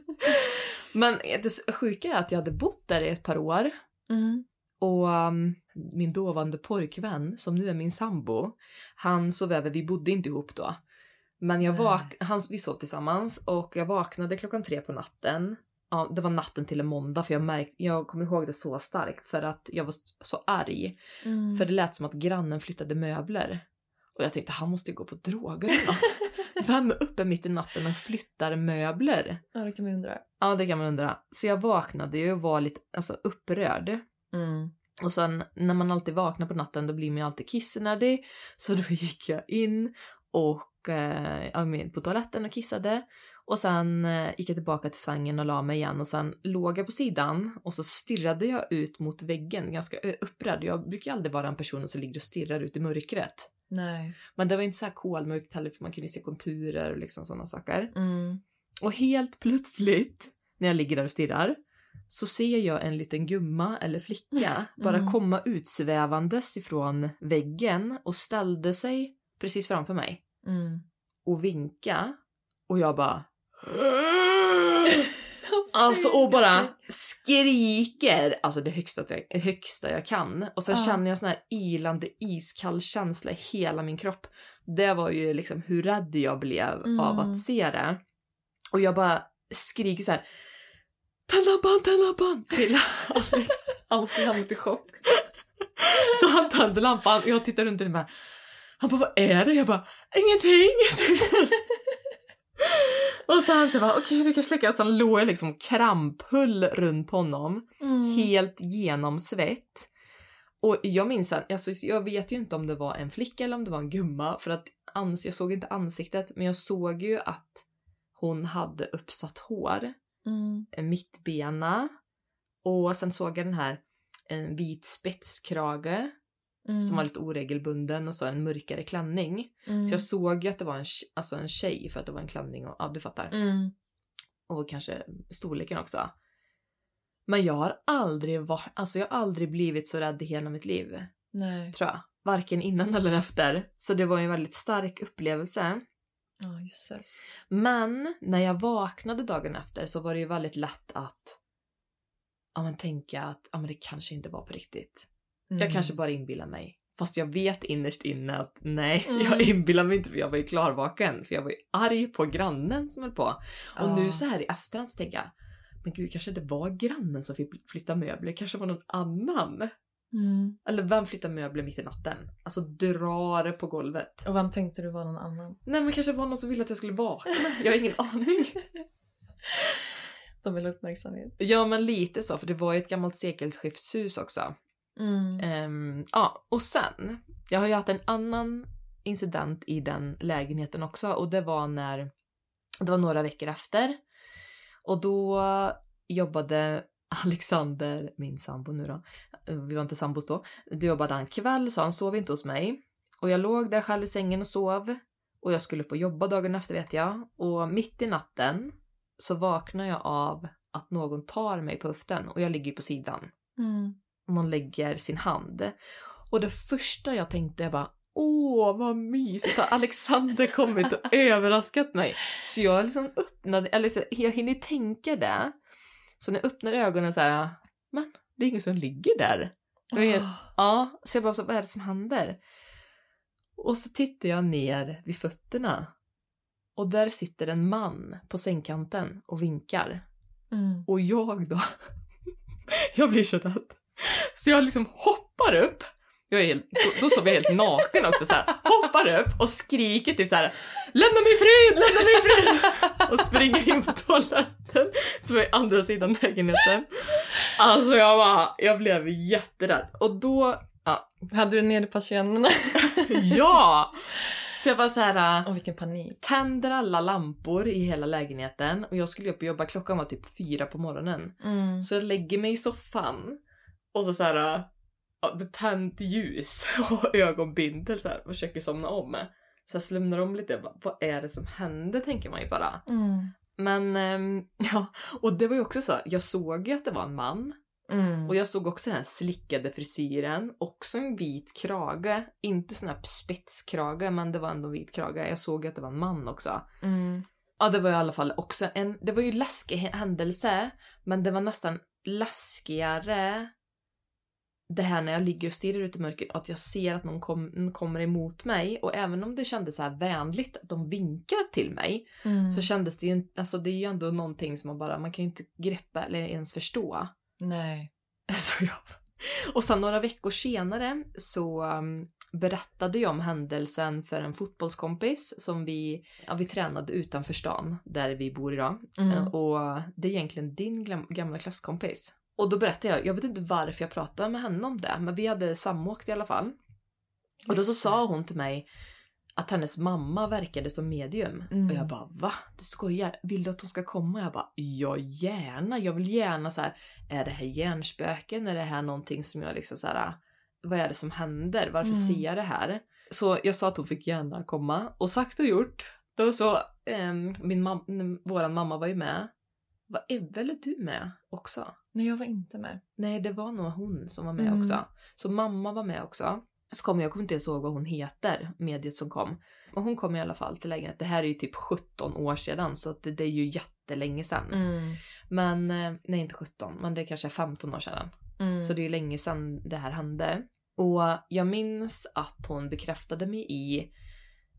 Men det sjuka är att jag hade bott där i ett par år. Mm. Och um, min dåvarande pojkvän, som nu är min sambo, han sov över, vi bodde inte ihop då. Men jag vak- han, vi sov tillsammans och jag vaknade klockan tre på natten. Ja, det var natten till en måndag för jag, märk- jag kommer ihåg det så starkt för att jag var så arg. Mm. För det lät som att grannen flyttade möbler. Och jag tänkte han måste ju gå på droger något. Vem är uppe mitt i natten och flyttar möbler? Ja, det kan man undra. Ja, det kan man undra. Så jag vaknade ju och var lite alltså, upprörd. Mm. Och sen när man alltid vaknar på natten då blir man ju alltid kissnödig. Så då gick jag in och eh, på toaletten och kissade. Och sen eh, gick jag tillbaka till sängen och la mig igen och sen låg jag på sidan och så stirrade jag ut mot väggen ganska ö- upprörd. Jag brukar aldrig vara en person som ligger och stirrar ut i mörkret. Nej. Men det var inte så här kolmörkt heller för man kunde se konturer och liksom sådana saker. Mm. Och helt plötsligt när jag ligger där och stirrar så ser jag en liten gumma eller flicka bara Mm. komma utsvävandes ifrån väggen och ställde sig precis framför mig Mm. och vinka och jag bara Alltså och bara skriker, alltså det högsta, jag, högsta jag kan. Och sen Ja. känner jag sån här ilande iskall känsla i hela min kropp. Det var ju liksom hur rädd jag blev av Mm. att se det. Och jag bara skriker så här. Tänd lampan! Till Alex. Han måste ju hamnat i chock. Så han tände lampan och jag tittar runt och bara. Han bara vad är det? Jag bara ingenting. och sen så bara okej du kan släcka och sen låg jag liksom kramphull runt honom. Mm. Helt genomsvett. Och jag minns att, alltså, jag vet ju inte om det var en flicka eller om det var en gumma för att ans jag såg inte ansiktet men jag såg ju att hon hade uppsatt hår, Mm. en mittbena och sen såg jag den här en vit spetskrage Mm. som var lite oregelbunden och så en mörkare klänning. Mm. Så jag såg ju att det var en, alltså en tjej för att det var en klänning och ja du fattar. Mm. Och kanske storleken också. Men jag har aldrig varit, alltså jag har aldrig blivit så rädd i hela mitt liv. Nej. Tror jag. Varken innan eller efter. Så det var ju en väldigt stark upplevelse. Ja, jösses. Men när jag vaknade dagen efter så var det ju väldigt lätt att ja, men tänka att ja, men det kanske inte var på riktigt. Jag Mm. kanske bara inbillar mig. Fast jag vet innerst inne att nej, Mm. jag inbillar mig inte för jag var ju klarvaken. För jag var ju arg på grannen som höll på. Och Ja. nu så här i efterhand så tänker jag, men gud kanske det var grannen som fick flytta möbler, kanske var någon annan. Mm. Eller vem flyttar möbler mitt i natten? Alltså drar på golvet. Och vem tänkte du var någon annan? Nej men kanske var någon som ville att jag skulle vakna. Jag har ingen aning. De vill ha uppmärksamhet. Ja men lite så, för det var ju ett gammalt sekelskiftshus också. Mm. Ehm, ja, och sen, jag har ju haft en annan incident i den lägenheten också och det var när, det var några veckor efter. Och då jobbade Alexander, min sambo nu då, vi var inte sambos då, då jobbade han kväll så han sov inte hos mig. Och jag låg där själv i sängen och sov. Och jag skulle upp och jobba dagen efter vet jag. Och mitt i natten så vaknar jag av att någon tar mig på höften och jag ligger på sidan Mm. någon lägger sin hand. Och det första jag tänkte jag bara Åh vad mysigt, Alexander kommit och överraskat mig? Så jag liksom öppnade, eller så, jag hinner tänka det. Så när jag öppnar ögonen så här, men det är ingen som ligger där. Helt- Ah. Ja, så jag bara så, vad är det som händer? Och så tittar jag ner vid fötterna. Och där sitter en man på sängkanten och vinkar. Mm. Och jag då, jag blir så rädd. Så jag liksom hoppar upp. Jag är helt, då sov jag helt naken också så här. Hoppar upp och skriker typ så här. Lämna mig i frid, lämna mig i frid! Och springer in på toaletten som är andra sidan lägenheten. Alltså jag bara, jag blev jätterädd. Och då, ja, Hade du nederpersiennerna? ja! Så jag bara så här. Åh, vilken panik. tänder alla lampor i hela lägenheten och jag skulle upp och jobba, klockan var typ fyra på morgonen. Mm. Så jag lägger mig i soffan och så såhär, tänt ljus och ögonbindel så här, och försöker somna om. Så jag slumnar om lite, vad, vad är det som händer tänker man ju bara. Mm. Men ehm, ja, och det var ju också så, jag såg ju att det var en man Mm. och jag såg också den här slickade frisyren, också en vit krage. Inte sån här spetskrage men det var ändå en vit krage. Jag såg att det var en man också. Mm. Ja, det var i alla fall också en, det var ju läskig hä- händelse, men det var nästan läskigare det här när jag ligger och stirrar ut i mörkret att jag ser att någon kom, kommer emot mig och även om det kändes så här vänligt att de vinkar till mig Mm. så kändes det ju inte, alltså det är ju ändå någonting som man bara, man kan ju inte greppa eller ens förstå. Nej. Så jag, och sen några veckor senare så um, berättade jag om händelsen för en fotbollskompis som vi, ja, vi tränade utanför stan där vi bor idag. Mm. Och det är egentligen din gamla klasskompis. Och då berättade jag, jag vet inte varför jag pratade med henne om det, men vi hade samåkt i alla fall. Och då så sa hon till mig att hennes mamma verkade som medium. Mm. Och jag bara va? Du skojar? Vill du att hon ska komma? Jag bara ja gärna. Jag vill gärna så här. Är det här hjärnspöken? Är det här någonting som jag liksom så här. Vad är det som händer? Varför Mm. ser jag det här? Så jag sa att hon fick gärna komma. Och sagt och gjort. Då så, ehm, min mam- våran mamma var ju med. Var Ebbe eller du med också? Nej, jag var inte med. Nej, det var nog hon som var med Mm. också. Så mamma var med också. Så kom jag, kommer inte ens ihåg vad hon heter, mediet som kom. Men hon kom i alla fall till lägenheten. Det här är ju typ 17 år sedan så det, det är ju jättelänge sedan. Mm. Men, eh, nej inte 17, men det kanske är 15 år sedan. Mm. Så det är ju länge sedan det här hände. Och jag minns att hon bekräftade mig i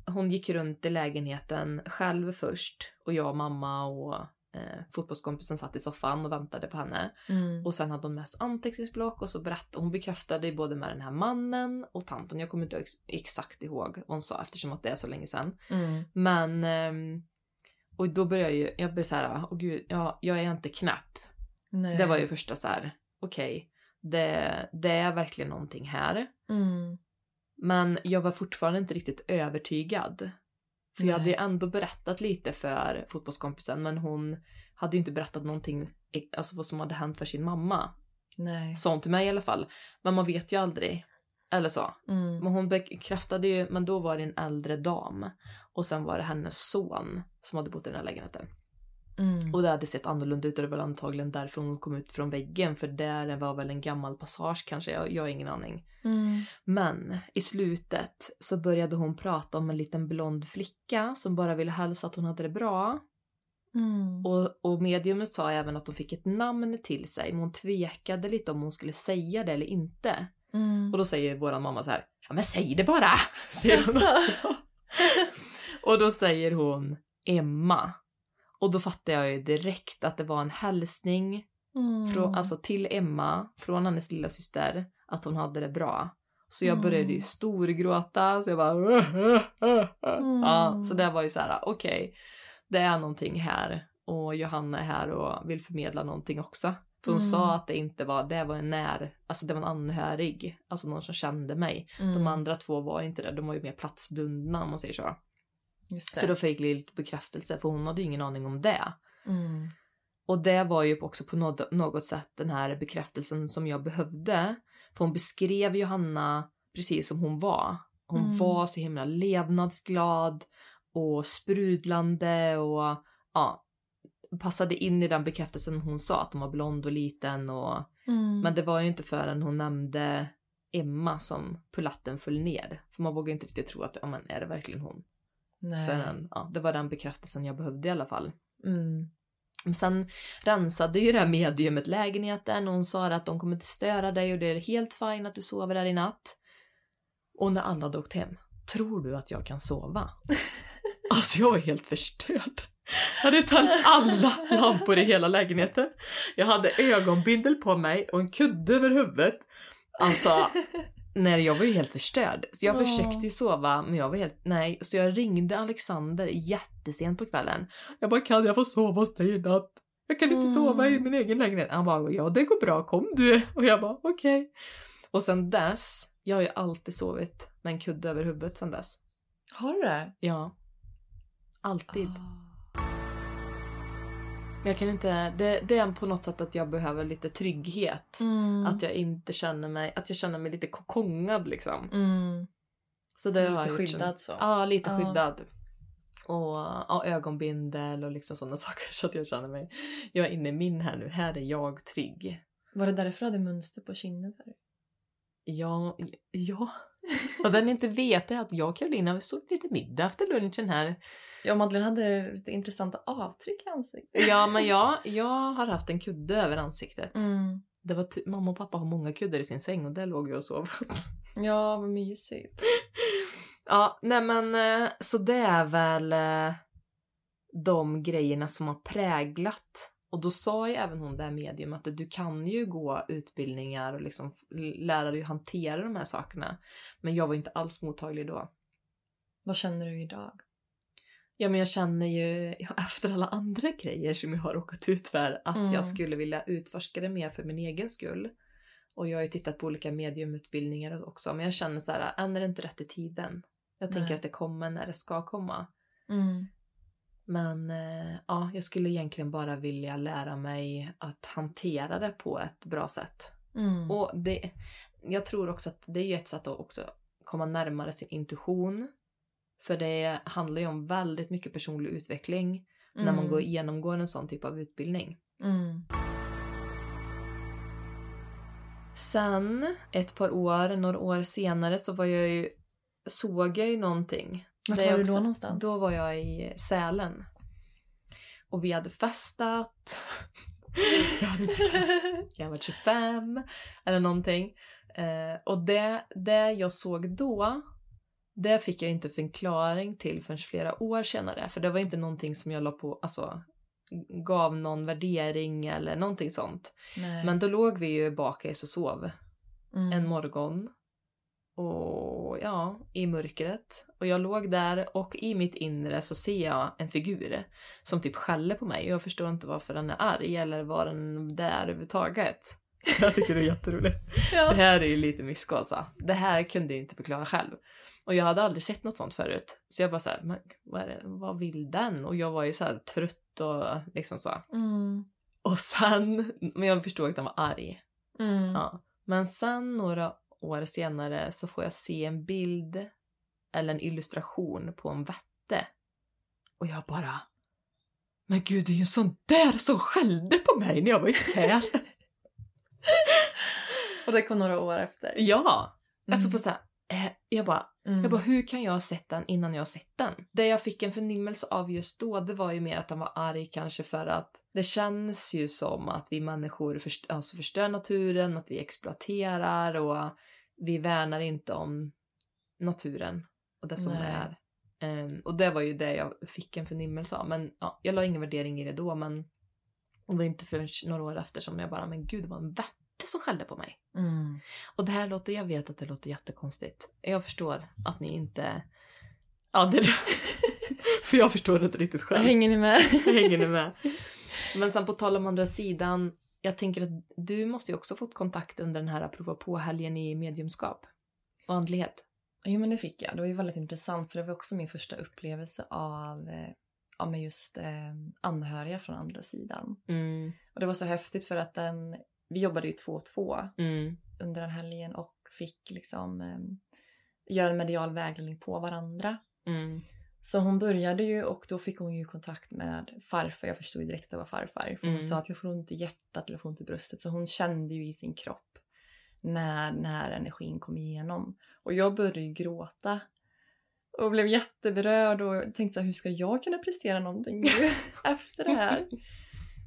hon gick runt i lägenheten själv först och jag och mamma och eh, fotbollskompisen satt i soffan och väntade på henne. Mm. Och sen hade hon med sig anteckningsblock och så berättade hon bekräftade både med den här mannen och tanten. Jag kommer inte ex- exakt ihåg vad hon sa eftersom att det är så länge sedan. Mm. Men ehm, och då började jag ju, jag blev såhär, åh gud, jag, jag är inte knäpp. Nej. Det var ju första så här: okej, det, det är verkligen någonting här. Mm. Men jag var fortfarande inte riktigt övertygad. För jag Nej. hade ju ändå berättat lite för fotbollskompisen men hon hade ju inte berättat någonting, alltså vad som hade hänt för sin mamma. Nej. Hon till mig i alla fall. Men man vet ju aldrig. Eller så. Mm. Men hon bekräftade ju, men då var det en äldre dam. Och sen var det hennes son som hade bott i den här lägenheten. Mm. Och det hade sett annorlunda ut och det var antagligen därför hon kom ut från väggen. För där var väl en gammal passage kanske, jag, jag har ingen aning. Mm. Men i slutet så började hon prata om en liten blond flicka som bara ville hälsa att hon hade det bra. Mm. Och, och mediumet sa även att hon fick ett namn till sig men hon tvekade lite om hon skulle säga det eller inte. Mm. Och då säger våran mamma så här, ja men säg det bara! Säger hon. Jaså? och då säger hon Emma. Och då fattar jag ju direkt att det var en hälsning Mm. från, alltså till Emma från hennes lilla syster att hon hade det bra. Så jag Mm. började ju storgråta så jag bara Ja, så det var ju så här: okej, det är någonting här och Johanna är här och vill förmedla någonting också. För hon Mm. sa att det inte var, det var en när, alltså det var en anhörig, alltså någon som kände mig. Mm. De andra två var inte det, de var ju mer platsbundna om man säger så. Så då fick jag lite bekräftelse för hon hade ju ingen aning om det. Mm. Och det var ju också på något, något sätt den här bekräftelsen som jag behövde. För hon beskrev Johanna precis som hon var. Hon Mm. var så himla levnadsglad och sprudlande och ja, passade in i den bekräftelsen hon sa att hon var blond och liten och Mm. men det var ju inte förrän hon nämnde Emma som pulatten föll ner. För man vågar inte riktigt tro att, ja men är det verkligen hon? Nej. Förrän, ja, det var den bekräftelsen jag behövde i alla fall. Mm. Sen rensade ju det här mediumet lägenheten och hon sa att de kommer inte störa dig och det är helt fint att du sover där i natt. Och när alla hade åkt hem, tror du att jag kan sova? Alltså jag var helt förstörd. Jag hade tänt alla lampor i hela lägenheten. Jag hade ögonbindel på mig och en kudde över huvudet. Alltså, nej jag var ju helt förstörd. Så jag Åh. försökte ju sova men jag var helt, nej. Så jag ringde Alexander jättesent på kvällen. Jag bara, kan jag få sova hos dig i natt? Jag kan inte Mm. sova i min egen lägenhet. Han bara, ja det går bra, kom du. Och jag bara, okej. Och sen dess, jag har ju alltid sovit med en kudde över huvudet sen dess. Har du det? Ja. Alltid. Ah. Jag kan inte, det, det är på något sätt att jag behöver lite trygghet. Mm. Att jag inte känner mig, att jag känner mig lite kokongad liksom. Mm. Så det Lite har jag skyddad så. Ja, lite Ja. skyddad. Och ja, ögonbindel och liksom sådana saker så att jag känner mig, jag är inne i min här nu, här är jag trygg. Var det därför du hade mönster på kinden för dig? Ja, ja. Och den inte vet är att jag och Karolina vi såg lite middag efter lunchen här. Ja, Madeleine hade lite intressanta avtryck i ansiktet. Ja, men jag, jag har haft en kudde över ansiktet. Mm. Det var ty- mamma och pappa har många kuddar i sin säng och där låg jag och sov. Ja, vad mysigt. ja, nej men eh, så det är väl eh, de grejerna som har präglat. Och då sa ju även hon där medium att du kan ju gå utbildningar och liksom lära dig hantera de här sakerna. Men jag var inte alls mottaglig då. Vad känner du idag? Ja men jag känner ju efter alla andra grejer som jag har råkat ut för att Mm. jag skulle vilja utforska det mer för min egen skull. Och jag har ju tittat på olika mediumutbildningar också men jag känner så här, än är det inte rätt i tiden. Jag tänker Nej. att det kommer när det ska komma. Mm. Men eh, ja, jag skulle egentligen bara vilja lära mig att hantera det på ett bra sätt. Mm. Och det, jag tror också att det är ju ett sätt att också komma närmare sin intuition. För det handlar ju om väldigt mycket personlig utveckling när man Mm. går genomgår en sån typ av utbildning. Mm. Sen, ett par år, några år senare så var jag ju, såg jag ju någonting. Vart var du också- då någonstans? Då var jag i Sälen. Och vi hade festat. jag hade jag varit 25 eller någonting. Eh, och det, det jag såg då, det fick jag inte förklaring till förrän flera år senare. För det var inte någonting som jag la på, alltså gav någon värdering eller någonting sånt. Nej. Men då låg vi ju bakis och sov Mm. en morgon. Och ja, i mörkret. Och jag låg där och i mitt inre så ser jag en figur som typ skäller på mig. Jag förstår inte varför den är arg eller vad den det är överhuvudtaget. Jag tycker det är jätteroligt. Ja. Det här är ju lite myskosa. Det här kunde jag inte förklara själv. Och jag hade aldrig sett något sånt förut. Så jag bara såhär, vad, är det, vad vill den? Och jag var ju så här trött och liksom så. Mm. Och sen, men jag förstod att den var arg. Mm. Ja. Men sen några år senare så får jag se en bild eller en illustration på en vätte. Och jag bara... Men gud, det är ju en sån där som skällde på mig när jag var i Sälen. Och det kom några år efter. ja! Jag får Mm. på så här, eh, jag bara, Mm. jag bara, hur kan jag ha sett den innan jag har sett den? Det jag fick en förnimmelse av just då, det var ju mer att han var arg kanske för att det känns ju som att vi människor först- alltså förstör naturen, att vi exploaterar och vi värnar inte om naturen och det som Nej. är. Ehm, och det var ju det jag fick en förnimmelse av. Men ja, jag la ingen värdering i det då, men det var inte förrän några år efter som jag bara, men gud det var en vätte som skällde på mig. Mm. Och det här låter, jag vet att det låter jättekonstigt. Jag förstår att ni inte... Ja, det... För jag förstår det inte riktigt själv. Hänger ni med? Hänger ni med? Men sen på tal om andra sidan, jag tänker att du måste ju också fått kontakt under den här prova på-helgen i mediumskap och andlighet. Jo men det fick jag. Det var ju väldigt intressant för det var också min första upplevelse av, av med just eh, anhöriga från andra sidan. Mm, Och det var så häftigt för att den, vi jobbade ju två och två mm, under den helgen och fick liksom eh, göra en medial vägledning på varandra. mm, Så hon började ju och då fick hon ju kontakt med farfar. Jag förstod ju direkt att det var farfar. För hon Mm. sa att jag får ont i hjärtat eller jag får ont i bröstet. Så hon kände ju i sin kropp när, när energin kom igenom. Och jag började ju gråta. Och blev jätteberörd och tänkte så här, hur ska jag kunna prestera någonting nu efter det här?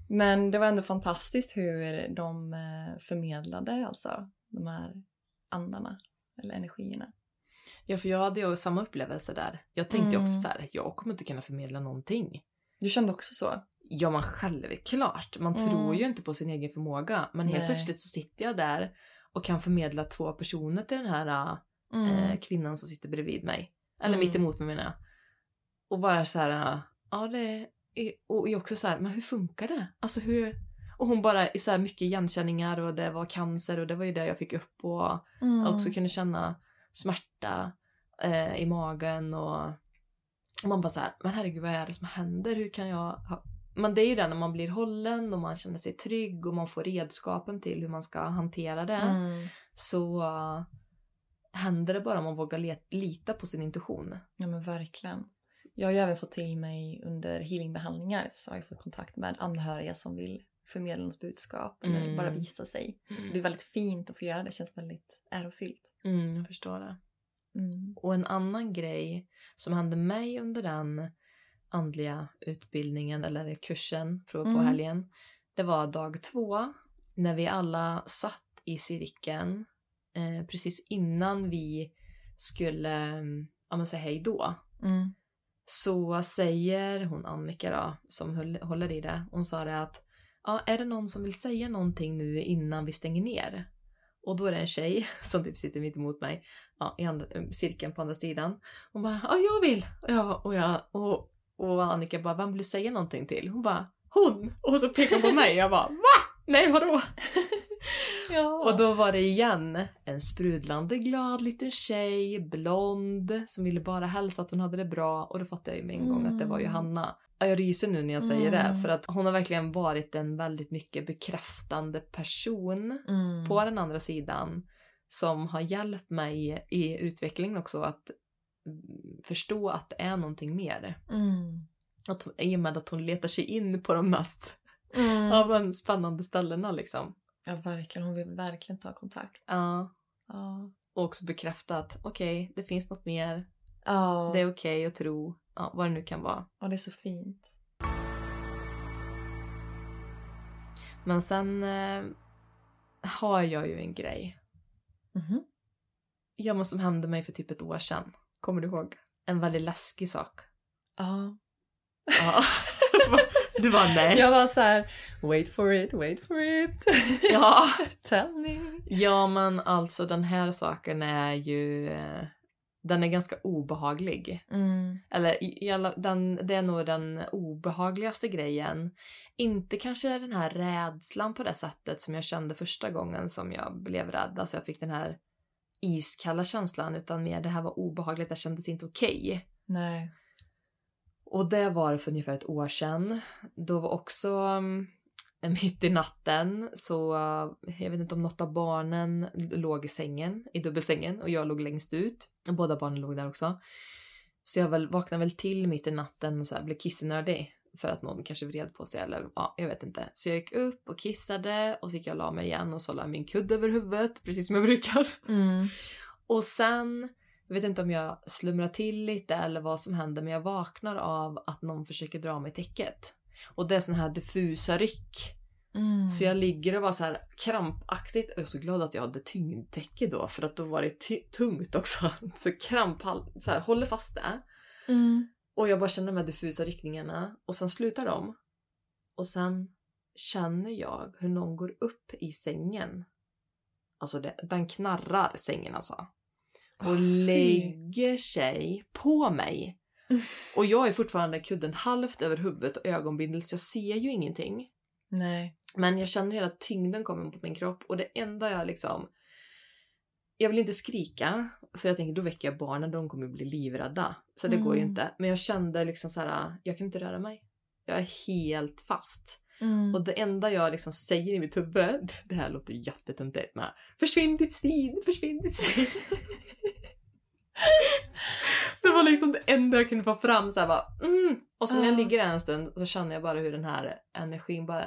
Men det var ändå fantastiskt hur de eh, förmedlade alltså de här andarna eller energierna. Ja, för jag hade ju samma upplevelse där. Jag tänkte Mm. också så här, jag kommer inte kunna förmedla någonting. Du kände också så? Ja, man självklart. Man Mm. tror ju inte på sin egen förmåga. Men helt Nej. plötsligt så sitter jag där och kan förmedla två personer till den här Mm. eh, kvinnan som sitter bredvid mig. Eller Mm. mitt emot mig menar jag. Och bara så här, ja det är, och jag också så här, men hur funkar det? Alltså hur, och hon bara i så här mycket igenkänningar och det var cancer och det var ju det jag fick upp och Mm. jag också kunde känna smärta eh, i magen och, och man bara så här, men herregud vad är det som händer? Hur kan jag ha... Men det är ju det när man blir hållen och man känner sig trygg och man får redskapen till hur man ska hantera det Mm. så händer det bara om man vågar lita på sin intuition. Ja men verkligen. Jag har ju även fått till mig under healingbehandlingar så har jag fått kontakt med anhöriga som vill förmedla något budskap eller Mm. bara visa sig. Det är väldigt fint att få göra det, det känns väldigt ärofyllt. Mm, jag förstår det. Mm. Och en annan grej som hände mig under den andliga utbildningen eller kursen på, på Mm. helgen. Det var dag två när vi alla satt i cirkeln eh, precis innan vi skulle mm, ja, men säga hej då. Mm. Så säger hon Annika då, som höll, håller i det, hon sa det att ja, är det någon som vill säga någonting nu innan vi stänger ner? Och då är det en tjej som typ sitter mitt emot mig ja, i andra, cirkeln på andra sidan. Hon bara ja, jag vill. Ja, och, jag, och, och Annika bara vem vill du säga någonting till? Hon bara hon! Och så pekar hon på mig. Jag bara va? Nej vadå? Ja. Och då var det igen en sprudlande glad liten tjej, blond, som ville bara hälsa att hon hade det bra. Och då fattade jag ju med en gång att det var Mm. Johanna. Ja, Jag ryser nu när jag säger det, Mm. för att hon har verkligen varit en väldigt mycket bekräftande person mm. på den andra sidan. Som har hjälpt mig i utvecklingen också att mm, förstå att det är någonting mer. Mm. Att, I och med att hon letar sig in på de mest Mm. spännande ställena liksom. Ja verkligen, hon vill verkligen ta kontakt. Ja. Ja. Och också bekräfta att okej, det finns något mer. Ja. Det är okej att tro. Ja, vad det nu kan vara. ja, det är så fint. Men sen eh, har jag ju en grej. Mhm. Ja, men som hände mig för typ ett år sedan. Kommer du ihåg? En väldigt läskig sak. Ja. Ja. du bara nej. Jag var så här, wait for it, wait for it. Ja. Tell me. Ja, men alltså den här saken är ju... eh, Den är ganska obehaglig. Mm. Eller i, i alla, den, det är nog den obehagligaste grejen. Inte kanske den här rädslan på det sättet som jag kände första gången som jag blev rädd. Alltså jag fick den här iskalla känslan utan mer det här var obehagligt, det kändes inte okej. Nej. Och det var för ungefär ett år sedan. Då var också um, mitt i natten så jag vet inte om något av barnen låg i sängen, i dubbelsängen och jag låg längst ut. Båda barnen låg där också. Så jag väl, vaknade väl till mitt i natten och så här, blev kissnödig för att någon kanske vred på sig eller ja, jag vet inte. Så jag gick upp och kissade och så gick jag och la mig igen och så la jag min kudde över huvudet precis som jag brukar. Mm. Och sen, jag vet inte om jag slumrar till lite eller vad som händer men jag vaknar av att någon försöker dra mig i täcket. Och det är sån här diffusa ryck. Mm. Så jag ligger och var så här krampaktigt. Jag är så glad att jag hade tyngdtäcke då för att då var det tungt också. Så kramp, så här, håller fast det. Mm. Och jag bara känner de här diffusa ryckningarna och sen slutar de. Och sen känner jag hur någon går upp i sängen. Alltså det, den knarrar sängen alltså. Och fy. lägger sig på mig. Och jag är fortfarande kudden halvt över huvudet och ögonbindel så jag ser ju ingenting. Nej. Men jag känner hela tyngden komma på min kropp och det enda jag liksom... Jag vill inte skrika för jag tänker då väcker jag barnen de kommer bli livrädda. Så det går ju Mm. inte. Men jag kände liksom så här, jag kan inte röra mig. Jag är helt fast. Mm. Och det enda jag liksom säger i mitt huvud, det här låter jättetöntigt men Försvinn ditt svin, försvinn ditt svin. det var liksom det enda jag kunde få fram så här bara, mm. Och sen när jag Ah. ligger där en stund så känner jag bara hur den här energin bara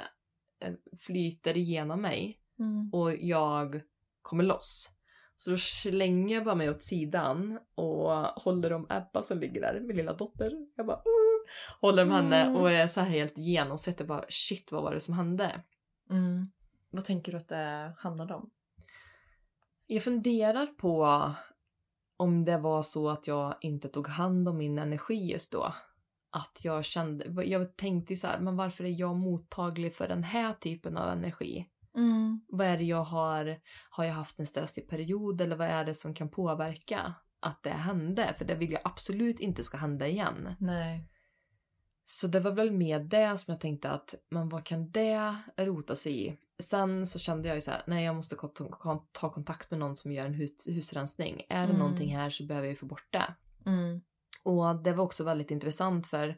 eh, flyter igenom mig Mm. och jag kommer loss. Så då slänger jag bara mig åt sidan och håller om Ebba som ligger där, min lilla dotter. Jag bara mm, håller om henne Mm. och är så här helt genomsett. Jag bara shit vad var det som hände? Mm. Vad tänker du att det handlade om? Jag funderar på om det var så att jag inte tog hand om min energi just då. Att jag kände, jag tänkte ju så här, men varför är jag mottaglig för den här typen av energi? Mm. Vad är det jag har, har jag haft en stressig period eller vad är det som kan påverka att det hände? För det vill jag absolut inte ska hända igen. Nej. Så det var väl med det som jag tänkte att, men vad kan det rota sig i? Sen så kände jag ju så här, nej jag måste ta kontakt med någon som gör en hus- husrensning. Är det Mm. någonting här så behöver jag ju få bort det. Mm. Och det var också väldigt intressant för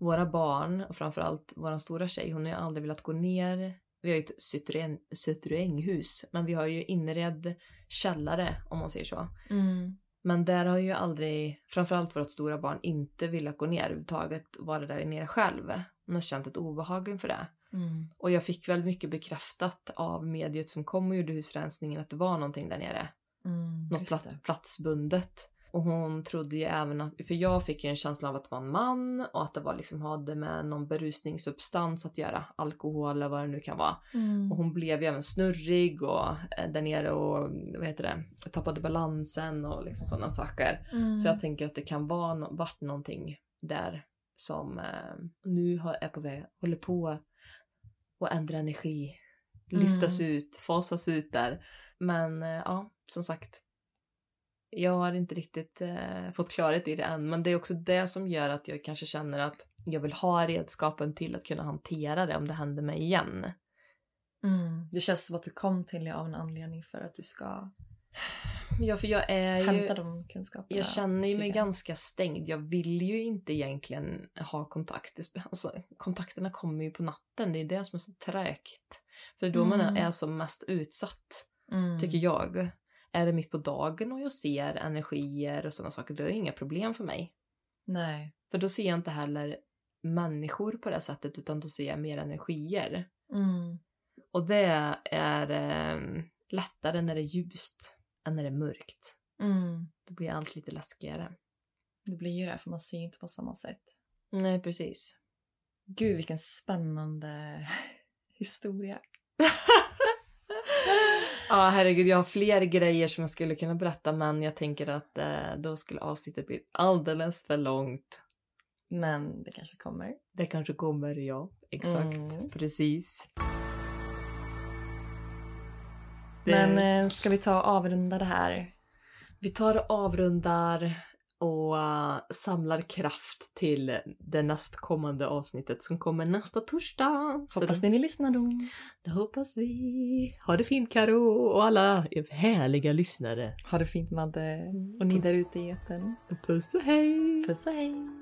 våra barn och framförallt vår stora tjej, hon har ju aldrig velat gå ner. Vi har ju ett Citroën, Citroën-hus, men vi har ju inredd källare om man säger så. Mm. Men där har ju aldrig, framförallt vårt stora barn, inte velat gå ner överhuvudtaget, vara där nere själv. Hon har känt ett obehag inför det. Mm. Och jag fick väl mycket bekräftat av mediet som kom och gjorde husrensningen att det var någonting där nere. Mm. Något det. platsbundet. Och hon trodde ju även att, för jag fick ju en känsla av att det var en man och att det var liksom hade med någon berusningssubstans att göra. Alkohol eller vad det nu kan vara. Mm. Och hon blev ju även snurrig och eh, där nere och vad heter det, tappade balansen och liksom sådana saker. Mm. Så jag tänker att det kan vara no- varit någonting där som eh, nu har, är på väg, håller på att ändra energi. Lyftas ut, fasas ut där. Men eh, ja, som sagt. Jag har inte riktigt eh, fått klarhet i det än. Men det är också det som gör att jag kanske känner att jag vill ha redskapen till att kunna hantera det om det händer mig igen. Mm. Det känns som att det kom till dig av en anledning för att du ska Ja, för jag är ju... hämta de kunskaperna. Jag känner ju mig jag. ganska stängd. Jag vill ju inte egentligen ha kontakt. Alltså, kontakterna kommer ju på natten. Det är det som är så trögt. För då man Mm. är som mest utsatt, Mm. tycker jag. Är det mitt på dagen och jag ser energier och sådana saker, då är det inga problem för mig. Nej. För då ser jag inte heller människor på det sättet, utan då ser jag mer energier. Mm. Och det är eh, lättare när det är ljust än när det är mörkt. Mm. Då blir allt lite läskigare. Det blir ju det för man ser inte på samma sätt. Nej, precis. Gud vilken spännande historia. Ja, herregud, jag har fler grejer som jag skulle kunna berätta, men jag tänker att eh, då skulle avsnittet bli alldeles för långt. Men det kanske kommer. Det kanske kommer, ja. Exakt. Mm. Precis. Men eh, ska vi ta och avrunda det här? Vi tar och avrundar och eh, samlar kraft till det nästkommande avsnittet som kommer nästa torsdag. Så Hoppas det, ni vill lyssna då. det hoppas vi. Ha det fint Karo och alla härliga lyssnare. Ha det fint Madde. Och ni där ute i etern. Puss och hej! Puss och hej.